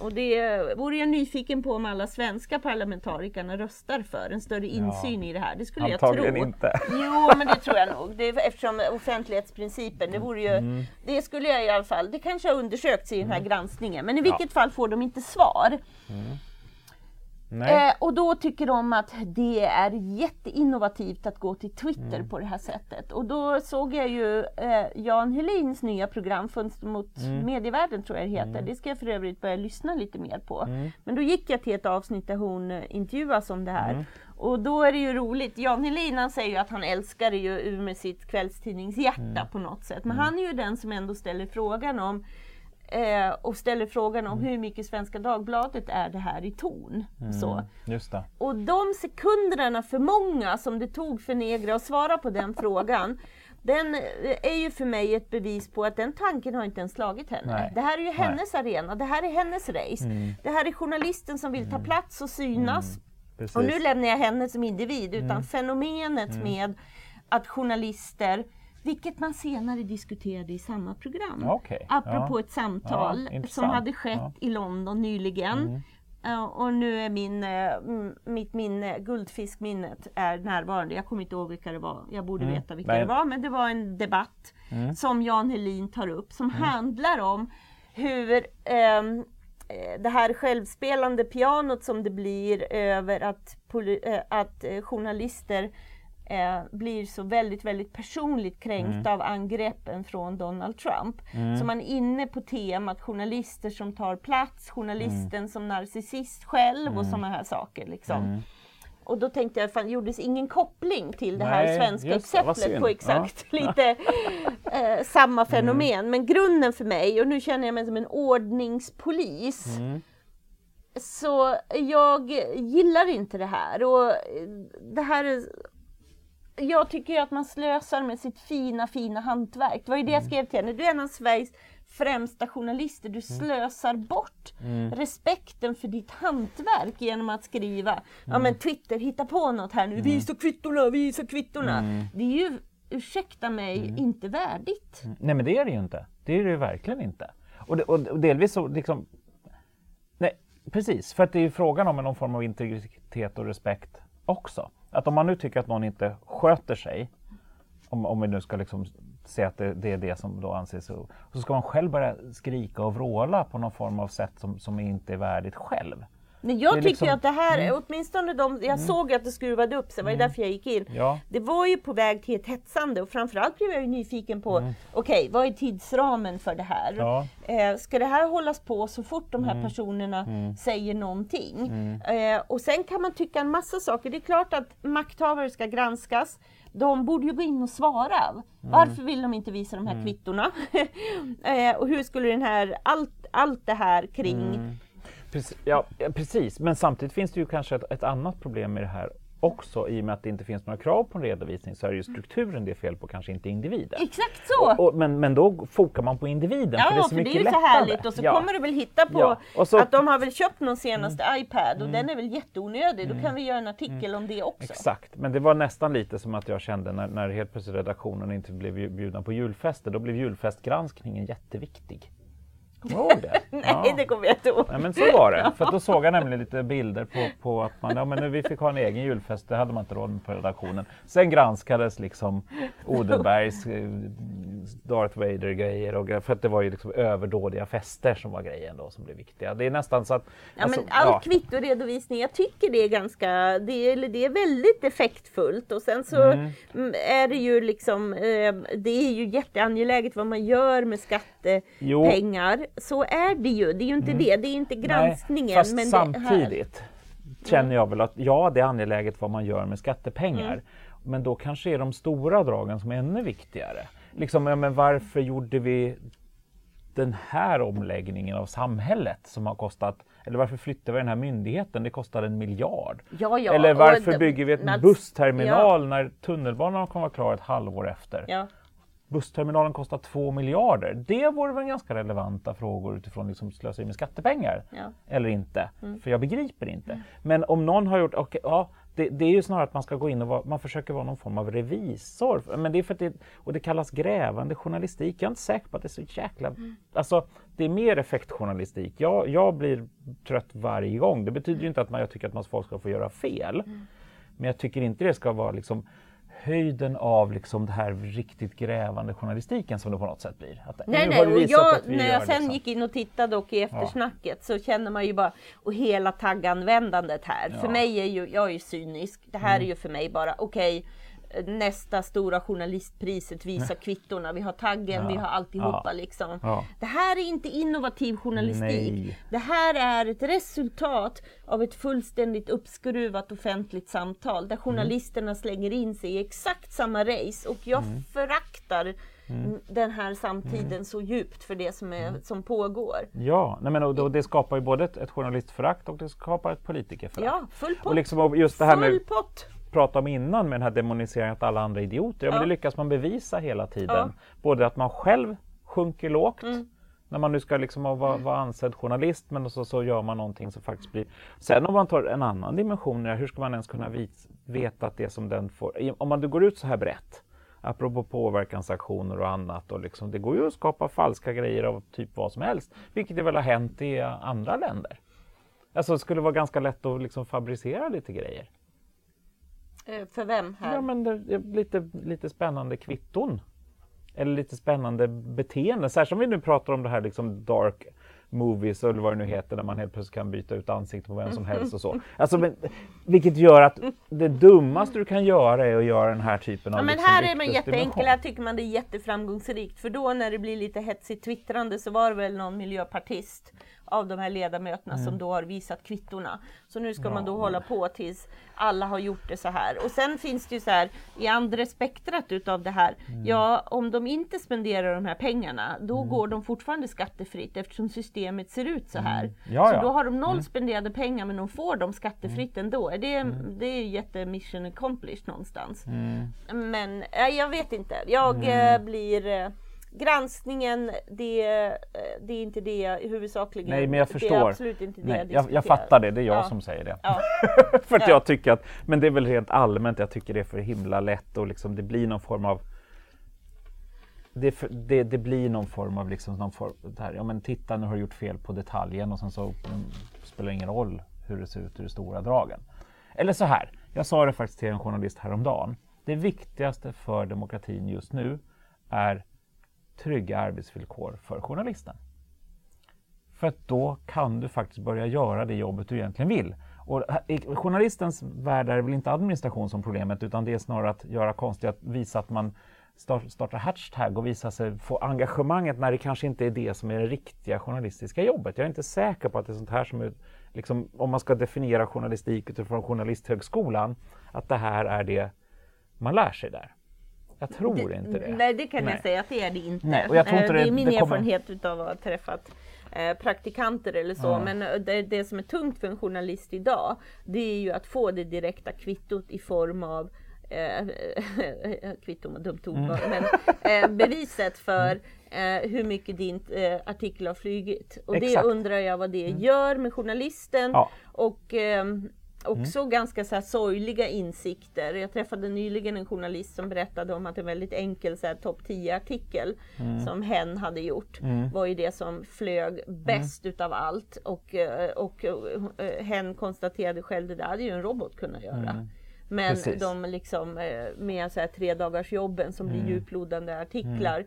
Och det vore jag nyfiken på om alla svenska parlamentarikerna röstar för en större insyn ja, i det här. Det skulle jag tro. inte. Jo, men det tror jag nog. Det är, eftersom offentlighetsprincipen, det vore ju, mm. det skulle jag i alla fall, det kanske har undersökts i den här mm. granskningen. Men i vilket ja. fall får de inte svar. Mm. Eh, och då tycker de att det är jätteinnovativt att gå till Twitter mm. på det här sättet. Och då såg jag ju eh, Jan Helins nya program Fönster mot mm. medievärlden tror jag det heter. Mm. Det ska jag för övrigt börja lyssna lite mer på. Mm. Men då gick jag till ett avsnitt där hon eh, intervjuas om det här. Mm. Och då är det ju roligt. Jan Helin han säger ju att han älskar det ju ur med sitt kvällstidningshjärta mm. på något sätt. Men han är ju den som ändå ställer frågan om Eh, och ställer frågan om mm. hur mycket Svenska Dagbladet är det här i ton. Mm, så. Och de sekunderna för många som det tog för Negra att svara på den frågan, den är ju för mig ett bevis på att den tanken har inte ens slagit henne. Nej. Det här är ju hennes Nej. arena, det här är hennes race. Mm. Det här är journalisten som vill ta mm. plats och synas. Mm. Och nu lämnar jag henne som individ, utan mm. fenomenet med att journalister vilket man senare diskuterade i samma program. Okay. Apropå ja. ett samtal ja, som hade skett ja. i London nyligen. Mm. Uh, och nu är min, uh, mitt minne, guldfiskminnet är närvarande. Jag kommer inte ihåg vilka det var. Jag borde mm. veta vilka Nej. det var. Men det var en debatt mm. som Jan Helin tar upp som mm. handlar om hur um, det här självspelande pianot som det blir över att, att journalister eh, blir så väldigt, väldigt personligt kränkt mm. av angreppen från Donald Trump. Mm. Så man är inne på temat journalister som tar plats, journalisten mm. som narcissist själv och mm. sådana här saker. Liksom. Mm. Och då tänkte jag, fan, gjordes ingen koppling till det Nej, här svenska exemplet på exakt ja. lite eh, samma mm. fenomen. Men grunden för mig, och nu känner jag mig som en ordningspolis, så jag gillar inte det här. Och det här jag tycker att man slösar med sitt fina, fina hantverk. Det var ju det jag mm. skrev till henne. Du är en av Sveriges främsta journalister. Du mm. slösar bort mm. respekten för ditt hantverk genom att skriva, mm. ja men Twitter, hitta på något här nu, mm. visa kvittorna, visa kvittorna. Mm. Det är ju, ursäkta mig, mm. inte värdigt. Nej men det är det ju inte. Det är det ju verkligen inte. Och, det, och delvis så liksom, nej precis, för att det är ju frågan om någon form av integritet och respekt också. Att om man nu tycker att någon inte sköter sig, om, om vi nu ska liksom se att det, det, är det som då anses så, så ska man själv börja skrika och vråla på någon form av sätt som, som inte är värdigt själv. Men jag tycker liksom, att det här, mm. åtminstone de, jag mm. såg att det skruvade upp sig, det var mm. därför jag gick in. Ja. Det var ju på väg till ett hetsande och framförallt blev jag ju nyfiken på, mm. okej, okay, vad är tidsramen för det här? Ja. Eh, ska det här hållas på så fort de här mm. personerna mm. säger någonting? Eh, och sen kan man tycka en massa saker. Det är klart att makthavare ska granskas. De borde ju gå in och svara. Varför vill de inte visa de här kvittorna? eh, och hur skulle den här, allt, allt det här kring Precis, ja, precis, men samtidigt finns det ju kanske ett, ett annat problem med det här också i och med att det inte finns några krav på en redovisning så är det ju strukturen det är fel på, kanske inte individen. Exakt så! Och, och, men, men då fokar man på individen ja, för det är så för mycket det är ju lättare. så härligt och så kommer du väl hitta på Ja, så- att de har väl köpt någon senaste Mm. iPad och den är väl jätteonödig. Då kan vi göra en artikel om det också. Exakt, men det var nästan lite som att jag kände när, när helt plötsligt redaktionen inte blev ju- bjudna på julfester, då blev julfestgranskningen jätteviktig. Kommer du ihåg det? Nej, det kommer jag inte ihåg. Nej, men så var det. För då såg jag nämligen lite bilder på, på att man, ja, men nu vi fick ha en egen julfest, det hade man inte råd med på redaktionen. Sen granskades liksom Odenbergs eh, Darth Vader-grejer, och, för att det var ju liksom överdådiga fester som var grejen då som blev viktiga. Det är nästan så att... Ja, alltså, men all ja. kvittoredovisning, jag tycker det är ganska, det är, det är väldigt effektfullt och sen så Mm. mm, är det ju liksom, eh, det är ju jätteangeläget vad man gör med skattepengar. Så är det ju, det är ju inte det, det är inte granskningen. Mm. Nej, fast men samtidigt Mm. känner jag väl att ja, det är angeläget vad man gör med skattepengar. Mm. Men då kanske är de stora dragen som är ännu viktigare. Liksom, ja, men varför gjorde vi den här omläggningen av samhället som har kostat, eller varför flyttade vi den här myndigheten? Det kostade en miljard. ja, ja, eller och varför det- bygger vi en men- bussterminal när tunnelbanan kommer vara klar ett halvår efter? Ja. bussterminalen kostar två miljarder. Det vore väl ganska relevanta frågor utifrån liksom slöseri med skattepengar? Ja. Mm. Eller inte? För jag begriper inte. Men om någon har gjort, okej, ja, det, det är ju snarare att man ska gå in och vara, man försöker vara någon form av revisor. Men det är för att det, och det kallas grävande journalistik. Jag är inte säker på att det är så jäkla... Mm. Alltså, det är mer effektjournalistik. Jag, jag blir trött varje gång. Det betyder ju inte att man, jag tycker att man, folk ska få göra fel. Mm. Men jag tycker inte det ska vara liksom höjden av liksom det här riktigt grävande journalistiken som det på något sätt blir. Att, Nej, nej, och jag, när jag sen liksom. gick in och tittade och i eftersnacket så känner man ju bara, och hela tagganvändandet här. För Ja. mig är ju, jag är ju cynisk. Det här är ju för mig bara, okej, nästa stora journalistpriset visar kvittorna. Vi har taggen, Ja. vi har alltihopa Ja. liksom. Ja. Det här är inte innovativ journalistik. Nej. Det här är ett resultat av ett fullständigt uppskruvat offentligt samtal där journalisterna slänger in sig i exakt samma race och jag Mm. föraktar den här samtiden så djupt för det som, är, som pågår. Ja, nej men, och, och det skapar ju både ett, ett journalistförakt och det skapar ett politikerförakt. Ja, full pott. Och liksom och just det här med Full pott! Prata om innan med den här demoniseringen att alla andra är idioter. Ja, men det lyckas man bevisa hela tiden. Både att man själv sjunker lågt Mm. när man nu ska liksom vara, vara ansedd journalist men så, så gör man någonting som faktiskt blir... Sen om man tar en annan dimension, hur ska man ens kunna vis, veta att det som den får... Om man går ut så här brett, apropå påverkansaktioner och annat, och liksom, det går ju att skapa falska grejer av typ vad som helst, vilket det väl har hänt i andra länder. Alltså det skulle vara ganska lätt att liksom fabricera lite grejer. Eh, För vem här? Ja, men det lite, lite spännande kvitton. Eller lite spännande beteende. Särskilt om vi nu pratar om det här liksom dark movies eller vad det nu heter, när man helt plötsligt kan byta ut ansiktet på vem som helst och så. Alltså, men, vilket gör att det dummaste du kan göra är att göra den här typen av Ja, men liksom här är man jätteenkel, här tycker man det är jätteframgångsrikt. För då när det blir lite hetsigt twittrande så var det väl någon miljöpartist av de här ledamöterna som då har visat kvittorna. Så nu ska man då Mm. Ja. hålla på tills alla har gjort det så här. Och sen finns det ju så här i andra spektrat utav det här. Mm. Ja, om de inte spenderar de här pengarna, då går de fortfarande skattefritt eftersom systemet ser ut så här. Mm. Ja, så ja. då har de noll spenderade pengar men de får dem skattefritt Mm. ändå. Är det, det är ju jätte mission accomplished någonstans. Mm. Men äh, jag vet inte. Jag eh, blir eh, Granskningen, det, eh, det är inte det huvudsakligen... Nej, men jag Det förstår. är absolut inte det Nej, jag jag, jag fattar det, det är jag Ja. som säger det. Ja. För att Ja. jag tycker att, men det är väl rent allmänt, jag tycker det är för himla lätt och liksom det blir någon form av det, för, det, det blir någon form av liksom någon form, det här, ja men titta nu har du gjort fel på detaljen och sen så mm, spelar det ingen roll hur det ser ut i de stora dragen. Eller så här, jag sa det faktiskt till en journalist häromdagen. Det viktigaste för demokratin just nu är trygga arbetsvillkor för journalisten. För att då kan du faktiskt börja göra det jobbet du egentligen vill. Och i journalistens värld är det väl inte administration som problemet utan det är snarare att göra konstigt, att visa att man startar hashtag och visa sig, få engagemanget när det kanske inte är det som är det riktiga journalistiska jobbet. Jag är inte säker på att det är sånt här som är, liksom, om man ska definiera journalistik utifrån Journalisthögskolan, att det här är det man lär sig där. Jag tror inte det. Nej, det kan Nej. jag säga att det är det inte. Nej, och jag tror inte Eh, det det- är min det kommer- erfarenhet utav att ha träffat eh, praktikanter eller så. Ja. Men eh, det, det som är tungt för en journalist idag, det är ju att få det direkta kvittot i form av eh, kvitto med dumt ord, mm. men eh, beviset för eh, hur mycket din eh, artikel har flugit. Och Exakt. det undrar jag vad det mm. gör med journalisten. Ja. Och ehm, också mm. ganska så här sorgliga insikter. Jag träffade nyligen en journalist som berättade om att en väldigt enkel topp 10 artikel mm. som hen hade gjort mm. var ju det som flög bäst mm. utav allt. Och, eh, och, och eh, hen konstaterade själv, det där hade ju en robot kunnat göra. Mm. Men Precis. de liksom eh, med så här tre dagars jobben som blir mm. djuplodande artiklar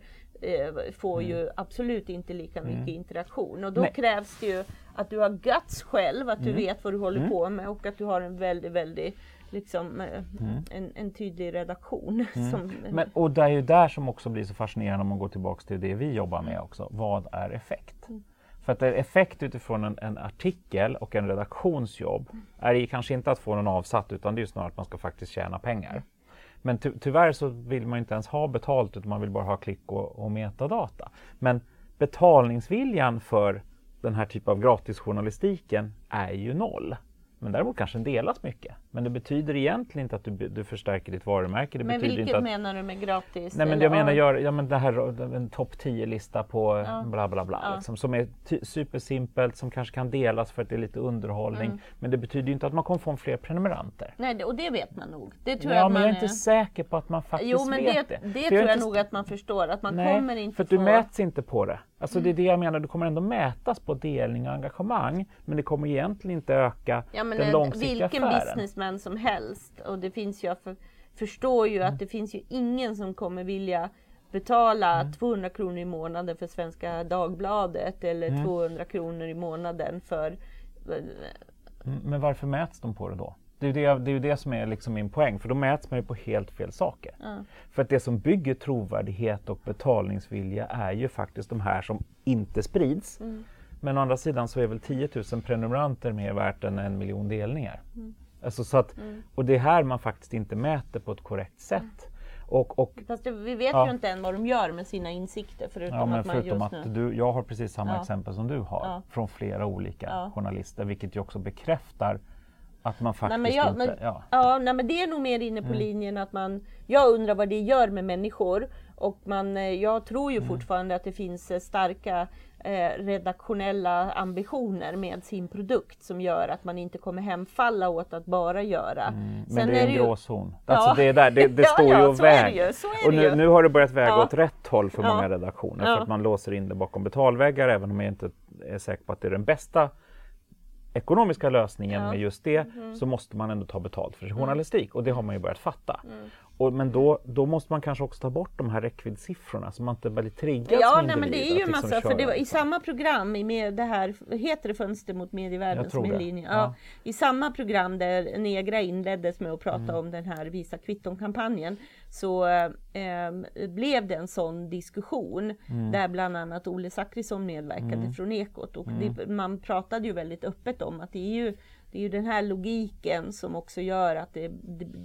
får ju absolut inte lika mycket interaktion. Och då krävs det ju att du har guts själv, att du mm. vet vad du håller mm. på med och att du har en väldigt, väldigt liksom, eh, mm. en, en, tydlig redaktion. Som, Men, och det är ju där som också blir så fascinerande om man går tillbaks till det vi jobbar med också. Vad är effekt? För att effekt utifrån en, en, artikel och en redaktionsjobb är kanske inte att få någon avsatt utan det är snarare att man ska faktiskt tjäna pengar. Men ty tyvärr så vill man inte ens ha betalt utan man vill bara ha klick och, och metadata. Men betalningsviljan för den här typen av gratisjournalistiken är ju noll. Men däremot kanske den delas mycket. Men det betyder egentligen inte att du, du förstärker ditt varumärke. Det men vilket att, menar du med gratis? Nej, men jag menar gör, ja, men det här, en topp 10-lista på ja. bla bla bla. Ja. Liksom, som är supersimpelt, som kanske kan delas för att det är lite underhållning. Mm. Men det betyder ju inte att man kommer få fler prenumeranter. Nej, och det vet man nog. Det tror ja, jag men jag är inte säker på att man faktiskt jo, men vet det. Det, det tror jag inte... nog att man förstår. Att man Nej, kommer inte för få... du mäts inte på det. Alltså det är det jag menar, du kommer ändå mätas på delning och engagemang men det kommer egentligen inte öka ja, men den långsiktiga vilken affären. Vilken businessman som helst och det finns jag för, förstår ju mm. att det finns ju ingen som kommer vilja betala mm. 200 kronor i månaden för Svenska Dagbladet eller mm. 200 kronor i månaden för... Mm, men varför mäts de på det då? Det är, det, det är ju det som är liksom min poäng, för då mäts man ju på helt fel saker. Mm. För att det som bygger trovärdighet och betalningsvilja är ju faktiskt de här som inte sprids. Mm. Men å andra sidan så är väl 10 000 prenumeranter mer värt än en miljon delningar. Mm. Alltså så att, mm. Och det är här man faktiskt inte mäter på ett korrekt sätt. Och, och, Fast det, vi vet ja. ju inte än vad de gör med sina insikter förutom ja, men att man förutom just att nu... Du, jag har precis samma ja. exempel som du har ja. från flera olika journalister vilket ju också bekräftar att man faktiskt nej, jag, inte... Men, ja. ja nej, men det är nog mer inne på mm. linjen att man... Jag undrar vad det gör med människor. Och man, eh, jag tror ju mm. fortfarande att det finns eh, starka eh, redaktionella ambitioner med sin produkt som gör att man inte kommer hemfalla åt att bara göra. Mm, men det är en gråzon. Ja. Alltså det, är där, det, det står ja, ju och väger. Och nu, nu, har det börjat väga ja. åt rätt håll för många redaktioner för att man låser in det bakom betalväggar även om jag inte är säker på att det är den bästa ekonomiska lösningen ja. med just det mm. så måste man ändå ta betalt för mm. journalistik och det har man ju börjat fatta. Mm. Och, men då, då måste man kanske också ta bort de här räckviddssiffrorna så man inte blir triggad Ja, som nej, men det är ju liksom massa, för det var, i samma program med det här, heter det Fönster mot medievärlden som är linjen? Ja, ja. I samma program där Negra inleddes med att prata mm. om den här Visa kvitton-kampanjen så eh, blev det en sån diskussion mm. där bland annat Olle Zackrisson medverkade mm. från Ekot och det, mm. man pratade ju väldigt öppet om att det är ju det är ju den här logiken som också gör att, det,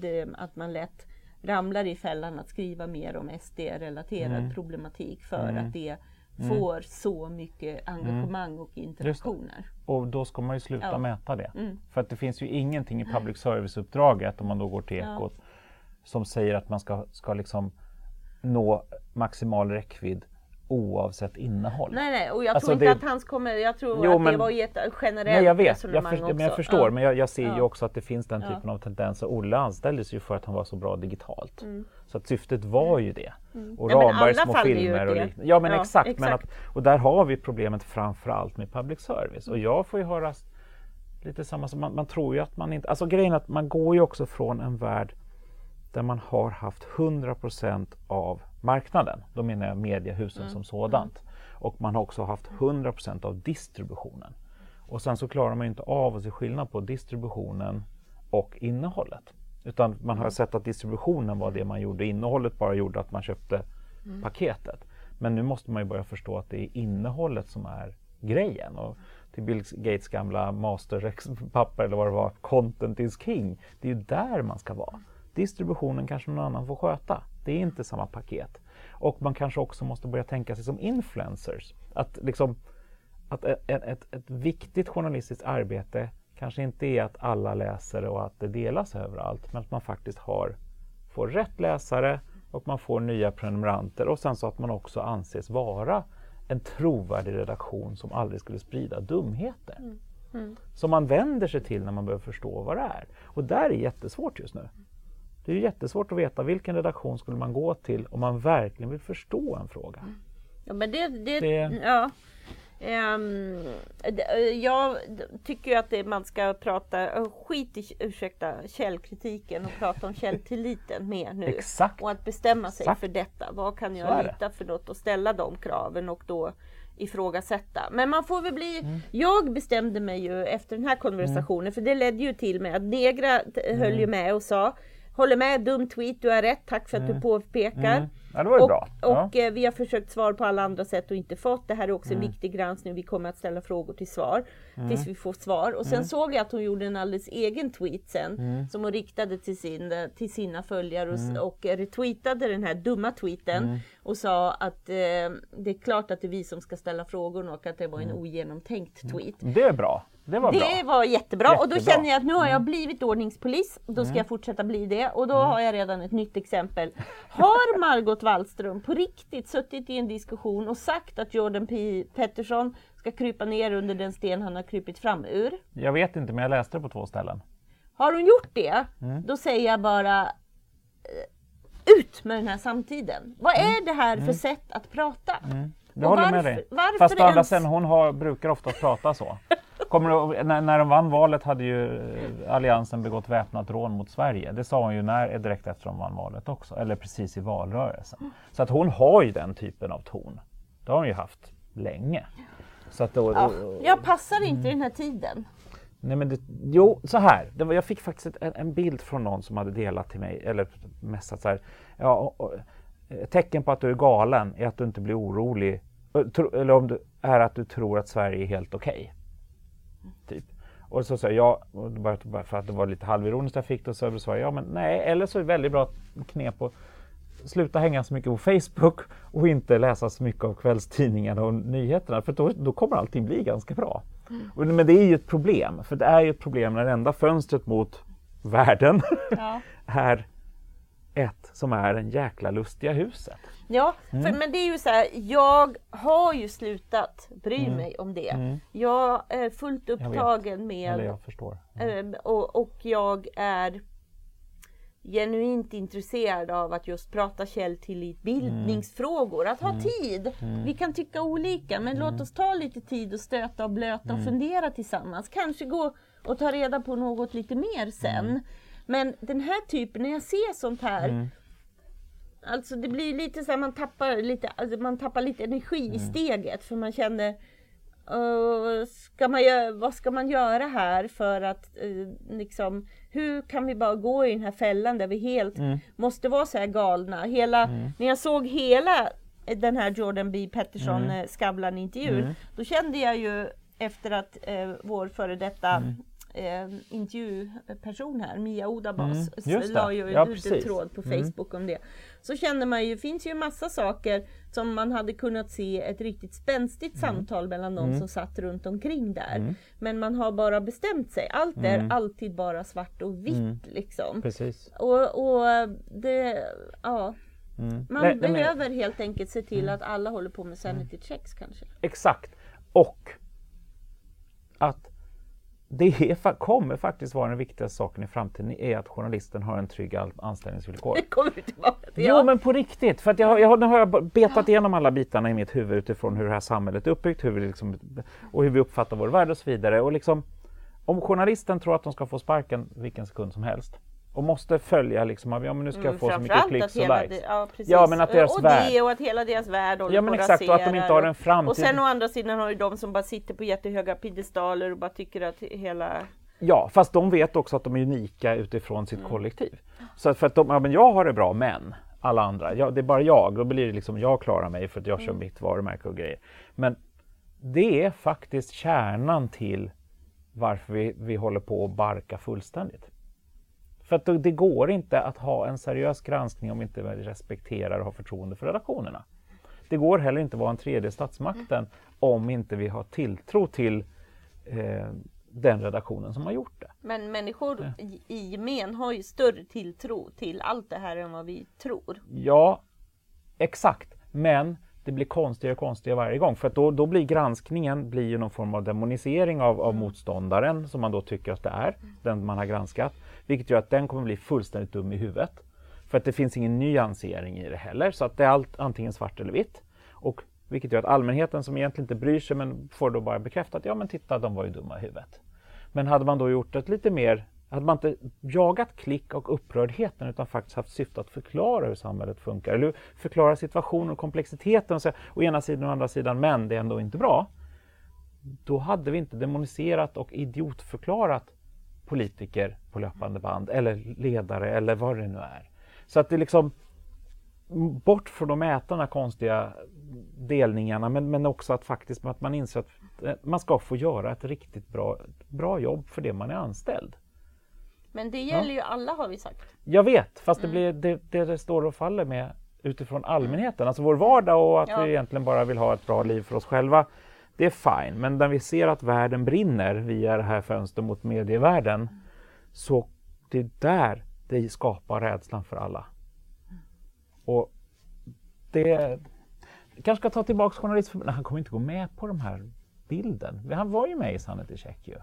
det, att man lätt ramlar i fällan att skriva mer om SD-relaterad mm. problematik för mm. att det mm. får så mycket engagemang mm. och interaktioner. Och då ska man ju sluta ja. mäta det. Mm. För att det finns ju ingenting i public service-uppdraget, om man då går till Ekot, ja. som säger att man ska, ska liksom nå maximal räckvidd oavsett innehåll. Nej, nej, och jag alltså tror inte det... att hans kommer, jag tror jo, att men... det var ett generellt nej, jag vet, resonemang jag för, också. Men jag förstår, ja. men jag, jag ser ja. ju också att det finns den typen ja. av tendenser. Olle anställdes ju för att han var så bra digitalt. Mm. Så att syftet var ju det. Mm. Och Rambergs små filmer och liknande. Ja men exakt, exakt. Men att, och där har vi problemet framförallt med public service. Och jag får ju höra lite samma som man, man tror ju att man inte, alltså grejen är att man går ju också från en värld där man har haft 100% av marknaden. Då menar jag mediehusen mm. som sådant. Och man har också haft 100% av distributionen. Och sen så klarar man inte av att se skillnad på distributionen och innehållet. Utan man har mm. sett att distributionen var det man gjorde, innehållet bara gjorde att man köpte mm. paketet. Men nu måste man ju börja förstå att det är innehållet som är grejen. Och till Bill Gates gamla masterpapper eller vad det var, content is king. Det är ju där man ska vara. Distributionen kanske någon annan får sköta. Det är inte samma paket. Och man kanske också måste börja tänka sig som influencers. Att liksom, att ett, ett, ett viktigt journalistiskt arbete kanske inte är att alla läser och att det delas överallt, men att man faktiskt har, får rätt läsare och man får nya prenumeranter och sen så att man också anses vara en trovärdig redaktion som aldrig skulle sprida dumheter. Mm. Mm. Som man vänder sig till när man behöver förstå vad det är. Och där är jättesvårt just nu. Det är jättesvårt att veta vilken redaktion skulle man gå till om man verkligen vill förstå en fråga. Ja, men det, det, det... Ja. Um, jag tycker ju att det, man ska prata, skit i ursäkta, källkritiken och prata om källtilliten mer nu. Exakt. Och att bestämma sig Exakt. för detta. Vad kan jag lita för något och ställa de kraven och då ifrågasätta. Men man får väl bli... Mm. Jag bestämde mig ju efter den här konversationen, mm. för det ledde ju till mig att Negra höll ju mm. med och sa Håller med, dum tweet, du har rätt, tack för att mm. du påpekar. Mm. Ja, det var ju och, bra. Ja. Och eh, vi har försökt svara på alla andra sätt och inte fått. Det här är också mm. en viktig granskning. Vi kommer att ställa frågor till svar mm. tills vi får svar. Och sen mm. såg jag att hon gjorde en alldeles egen tweet sen mm. som hon riktade till, sin, till sina följare och, mm. och retweetade den här dumma tweeten mm. och sa att eh, det är klart att det är vi som ska ställa frågor och att det var en ogenomtänkt tweet. Det är bra. Det var, det var jättebra. jättebra. och då känner jag att nu har jag blivit ordningspolis. Då ska mm. jag fortsätta bli det och då mm. har jag redan ett nytt exempel. Har Margot Wallström på riktigt suttit i en diskussion och sagt att Jordan P Pettersson ska krypa ner under den sten han har krypit fram ur? Jag vet inte men jag läste det på två ställen. Har hon gjort det, mm. då säger jag bara eh, ut med den här samtiden. Vad är mm. det här för mm. sätt att prata? Mm. Jag håller varför, med dig. Fast å andra sidan, hon har, brukar ofta prata så. Kommer du, när, när de vann valet hade ju eh, Alliansen begått väpnat rån mot Sverige. Det sa hon ju när, direkt efter de vann valet också, eller precis i valrörelsen. Så att hon har ju den typen av ton. Det har hon ju haft länge. Så att då, ja, jag passar inte i den här tiden. Nej men det, jo, så här. Var, jag fick faktiskt ett, en bild från någon som hade delat till mig, eller messat så här. Ja, och, och, ett tecken på att du är galen är att du inte blir orolig, eller om du, är att du tror att Sverige är helt okej. Okay. Typ. Och så sa jag, bara för att det var lite halvironiskt jag fick det, så sa jag ja men nej, eller så är det väldigt bra knep att sluta hänga så mycket på Facebook och inte läsa så mycket av kvällstidningarna och nyheterna, för då, då kommer allting bli ganska bra. Mm. Men det är ju ett problem, för det är ju ett problem när det enda fönstret mot världen ja. är ett som är den jäkla lustiga huset. Ja, för, mm. men det är ju så här, jag har ju slutat bry mm. mig om det. Mm. Jag är fullt upptagen med... Eller jag förstår. Mm. Och, och jag är genuint intresserad av att just prata källtillit, bildningsfrågor, att ha mm. tid. Mm. Vi kan tycka olika, men låt oss ta lite tid och stöta och blöta och fundera tillsammans. Kanske gå och ta reda på något lite mer sen. Men den här typen, när jag ser sånt här Alltså det blir lite så här, man tappar lite, alltså man tappar lite energi mm. i steget för man känner uh, ska man göra, vad ska man göra här för att uh, liksom hur kan vi bara gå i den här fällan där vi helt mm. måste vara så här galna? Hela, mm. När jag såg hela den här Jordan B Pettersson mm. Eh, Skavlan intervjun, mm. då kände jag ju efter att eh, vår före detta mm eh, intervjuperson här, Mia Odabas, mm, la ju ja, ut en tråd på mm. Facebook mm. om det. Så känner man ju, finns ju massa saker som man hade kunnat se ett riktigt spänstigt mm. samtal mellan de mm. som satt runt omkring där. Mm. Men man har bara bestämt sig. Allt är mm. alltid bara svart och vitt liksom. Precis. Och, och det, ja. Man nej, behöver nej, helt enkelt se till att alla håller på med sanity checks kanske. Exakt. Och att det är, kommer faktiskt vara den viktigaste saken i framtiden är att journalisten har en trygg anställningsvillkor. Det kommer vi tillbaka till. Jo men på riktigt, för att jag, jag, nu har jag betat igenom alla bitarna i mitt huvud utifrån hur det här samhället är uppbyggt hur vi liksom, och hur vi uppfattar vår värld och så vidare. Och liksom, om journalisten tror att de ska få sparken vilken sekund som helst och måste följa liksom ja men nu ska jag mm, få så mycket klicks och likes. Ja, ja, men att deras och värld... det och att hela deras värld håller Ja men exakt och att de inte har en framtid. Och sen å andra sidan har du de som bara sitter på jättehöga piedestaler och bara tycker att hela Ja, fast de vet också att de är unika utifrån sitt mm. kollektiv. Så för att de, ja men jag har det bra men alla andra, ja, det är bara jag, då blir det liksom jag klarar mig för att jag kör mm. mitt varumärke och grejer. Men det är faktiskt kärnan till varför vi, vi håller på att barka fullständigt. För att det går inte att ha en seriös granskning om inte vi respekterar och har förtroende för redaktionerna. det går heller inte att vara en tredje statsmakten om inte vi har tilltro till eh, den redaktionen som har gjort det. Men människor ja. i gemen har ju större tilltro till allt det här än vad vi tror. Ja, exakt. Men det blir konstigare och konstigare varje gång. För då, då blir granskningen blir ju någon form av demonisering av, av mm. motståndaren som man då tycker att det är, den man har granskat. Vilket gör att den kommer bli fullständigt dum i huvudet. För att det finns ingen nyansering i det heller. Så att det är allt antingen svart eller vitt. Och vilket gör att allmänheten som egentligen inte bryr sig men får då bara bekräftat, ja men titta de var ju dumma i huvudet. Men hade man då gjort ett lite mer hade man inte jagat klick och upprördheten utan faktiskt haft syfte att förklara hur samhället funkar eller förklara situationen och komplexiteten och säga å ena sidan och å andra sidan men det är ändå inte bra. Då hade vi inte demoniserat och idiotförklarat politiker på löpande band eller ledare eller vad det nu är. Så att det liksom bort från de ätarna konstiga delningarna men, men också att faktiskt att man inser att eh, man ska få göra ett riktigt bra, bra jobb för det man är anställd. Men det gäller ja. ju alla har vi sagt. Jag vet, fast mm. det, blir, det, det, står och faller med utifrån allmänheten, alltså vår vardag och att ja. vi egentligen bara vill ha ett bra liv för oss själva. Det är fine, men när vi ser att världen brinner via det här fönstret mot medievärlden mm. så det är där det skapar rädslan för alla. Och det kanske ska ta tillbaka journalistförbundet. Han kommer inte gå med på den här bilden. Han var ju med i Sanity Check ju.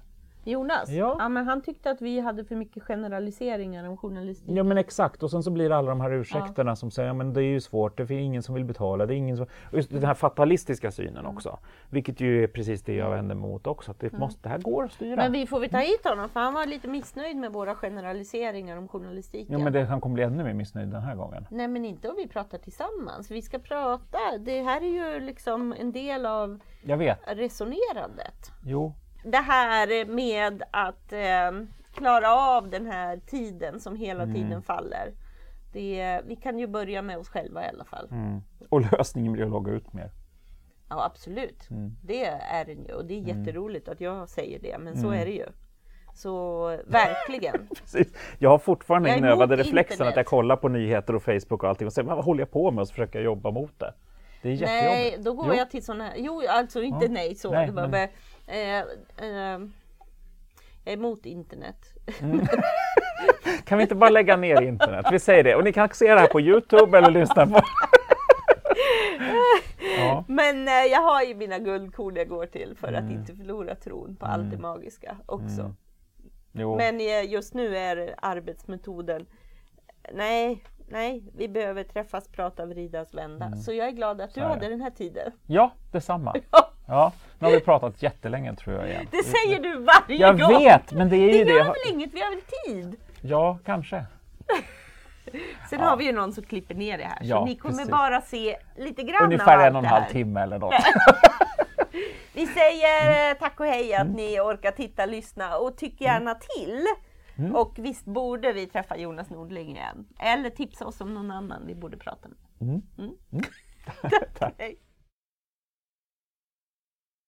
Jonas? Ja. ja. men han tyckte att vi hade för mycket generaliseringar om journalistik. Ja men exakt och sen så blir det alla de här ursäkterna ja. som säger att det är ju svårt, det är ingen som vill betala, det är ingen som... Just den här fatalistiska synen mm. också. Vilket ju är precis det jag vänder mig mot också, att det, mm. måste, det här går att styra. Men vi får vi ta hit honom för han var lite missnöjd med våra generaliseringar om journalistiken. Ja men det, han kommer bli ännu mer missnöjd den här gången. Nej men inte om vi pratar tillsammans. Vi ska prata, det här är ju liksom en del av jag vet. resonerandet. Jo, det här med att eh, klara av den här tiden som hela mm. tiden faller. Det, vi kan ju börja med oss själva i alla fall. Mm. Och lösningen blir att logga ut mer. Ja absolut, mm. det är den ju och det är mm. jätteroligt att jag säger det men så mm. är det ju. Så verkligen. Jag har fortfarande den inövade reflexen internet. att jag kollar på nyheter och Facebook och allting och säger vad håller jag på med och så försöker jag jobba mot det. Det är Nej, då går jo. jag till sådana här, jo alltså inte ja. nej så. Nej, men... Eh, eh, jag är emot internet. Mm. kan vi inte bara lägga ner internet? Vi säger det. Och ni kan se det här på Youtube eller lyssna på ja. Men eh, jag har ju mina guldkorn jag går till för mm. att inte förlora tron på mm. allt det mm. magiska också. Mm. Men eh, just nu är arbetsmetoden Nej, nej, vi behöver träffas, prata, vridas, vända. Mm. Så jag är glad att du hade den här tiden. Ja, detsamma. Ja. Nu har vi pratat jättelänge tror jag igen. Det säger du varje jag gång! Jag vet, men det är ju det. Det gör väl inget, vi har väl tid? Ja, kanske. Sen ja. har vi ju någon som klipper ner det här, ja, så ni kommer precis. bara se lite grann Ungefär en och en halv timme eller något. vi säger tack och hej att mm. ni orkar titta, lyssna och tyck gärna till. Mm. Och visst borde vi träffa Jonas Nordling igen. Eller tipsa oss om någon annan vi borde prata med. Mm. Mm. mm. tack.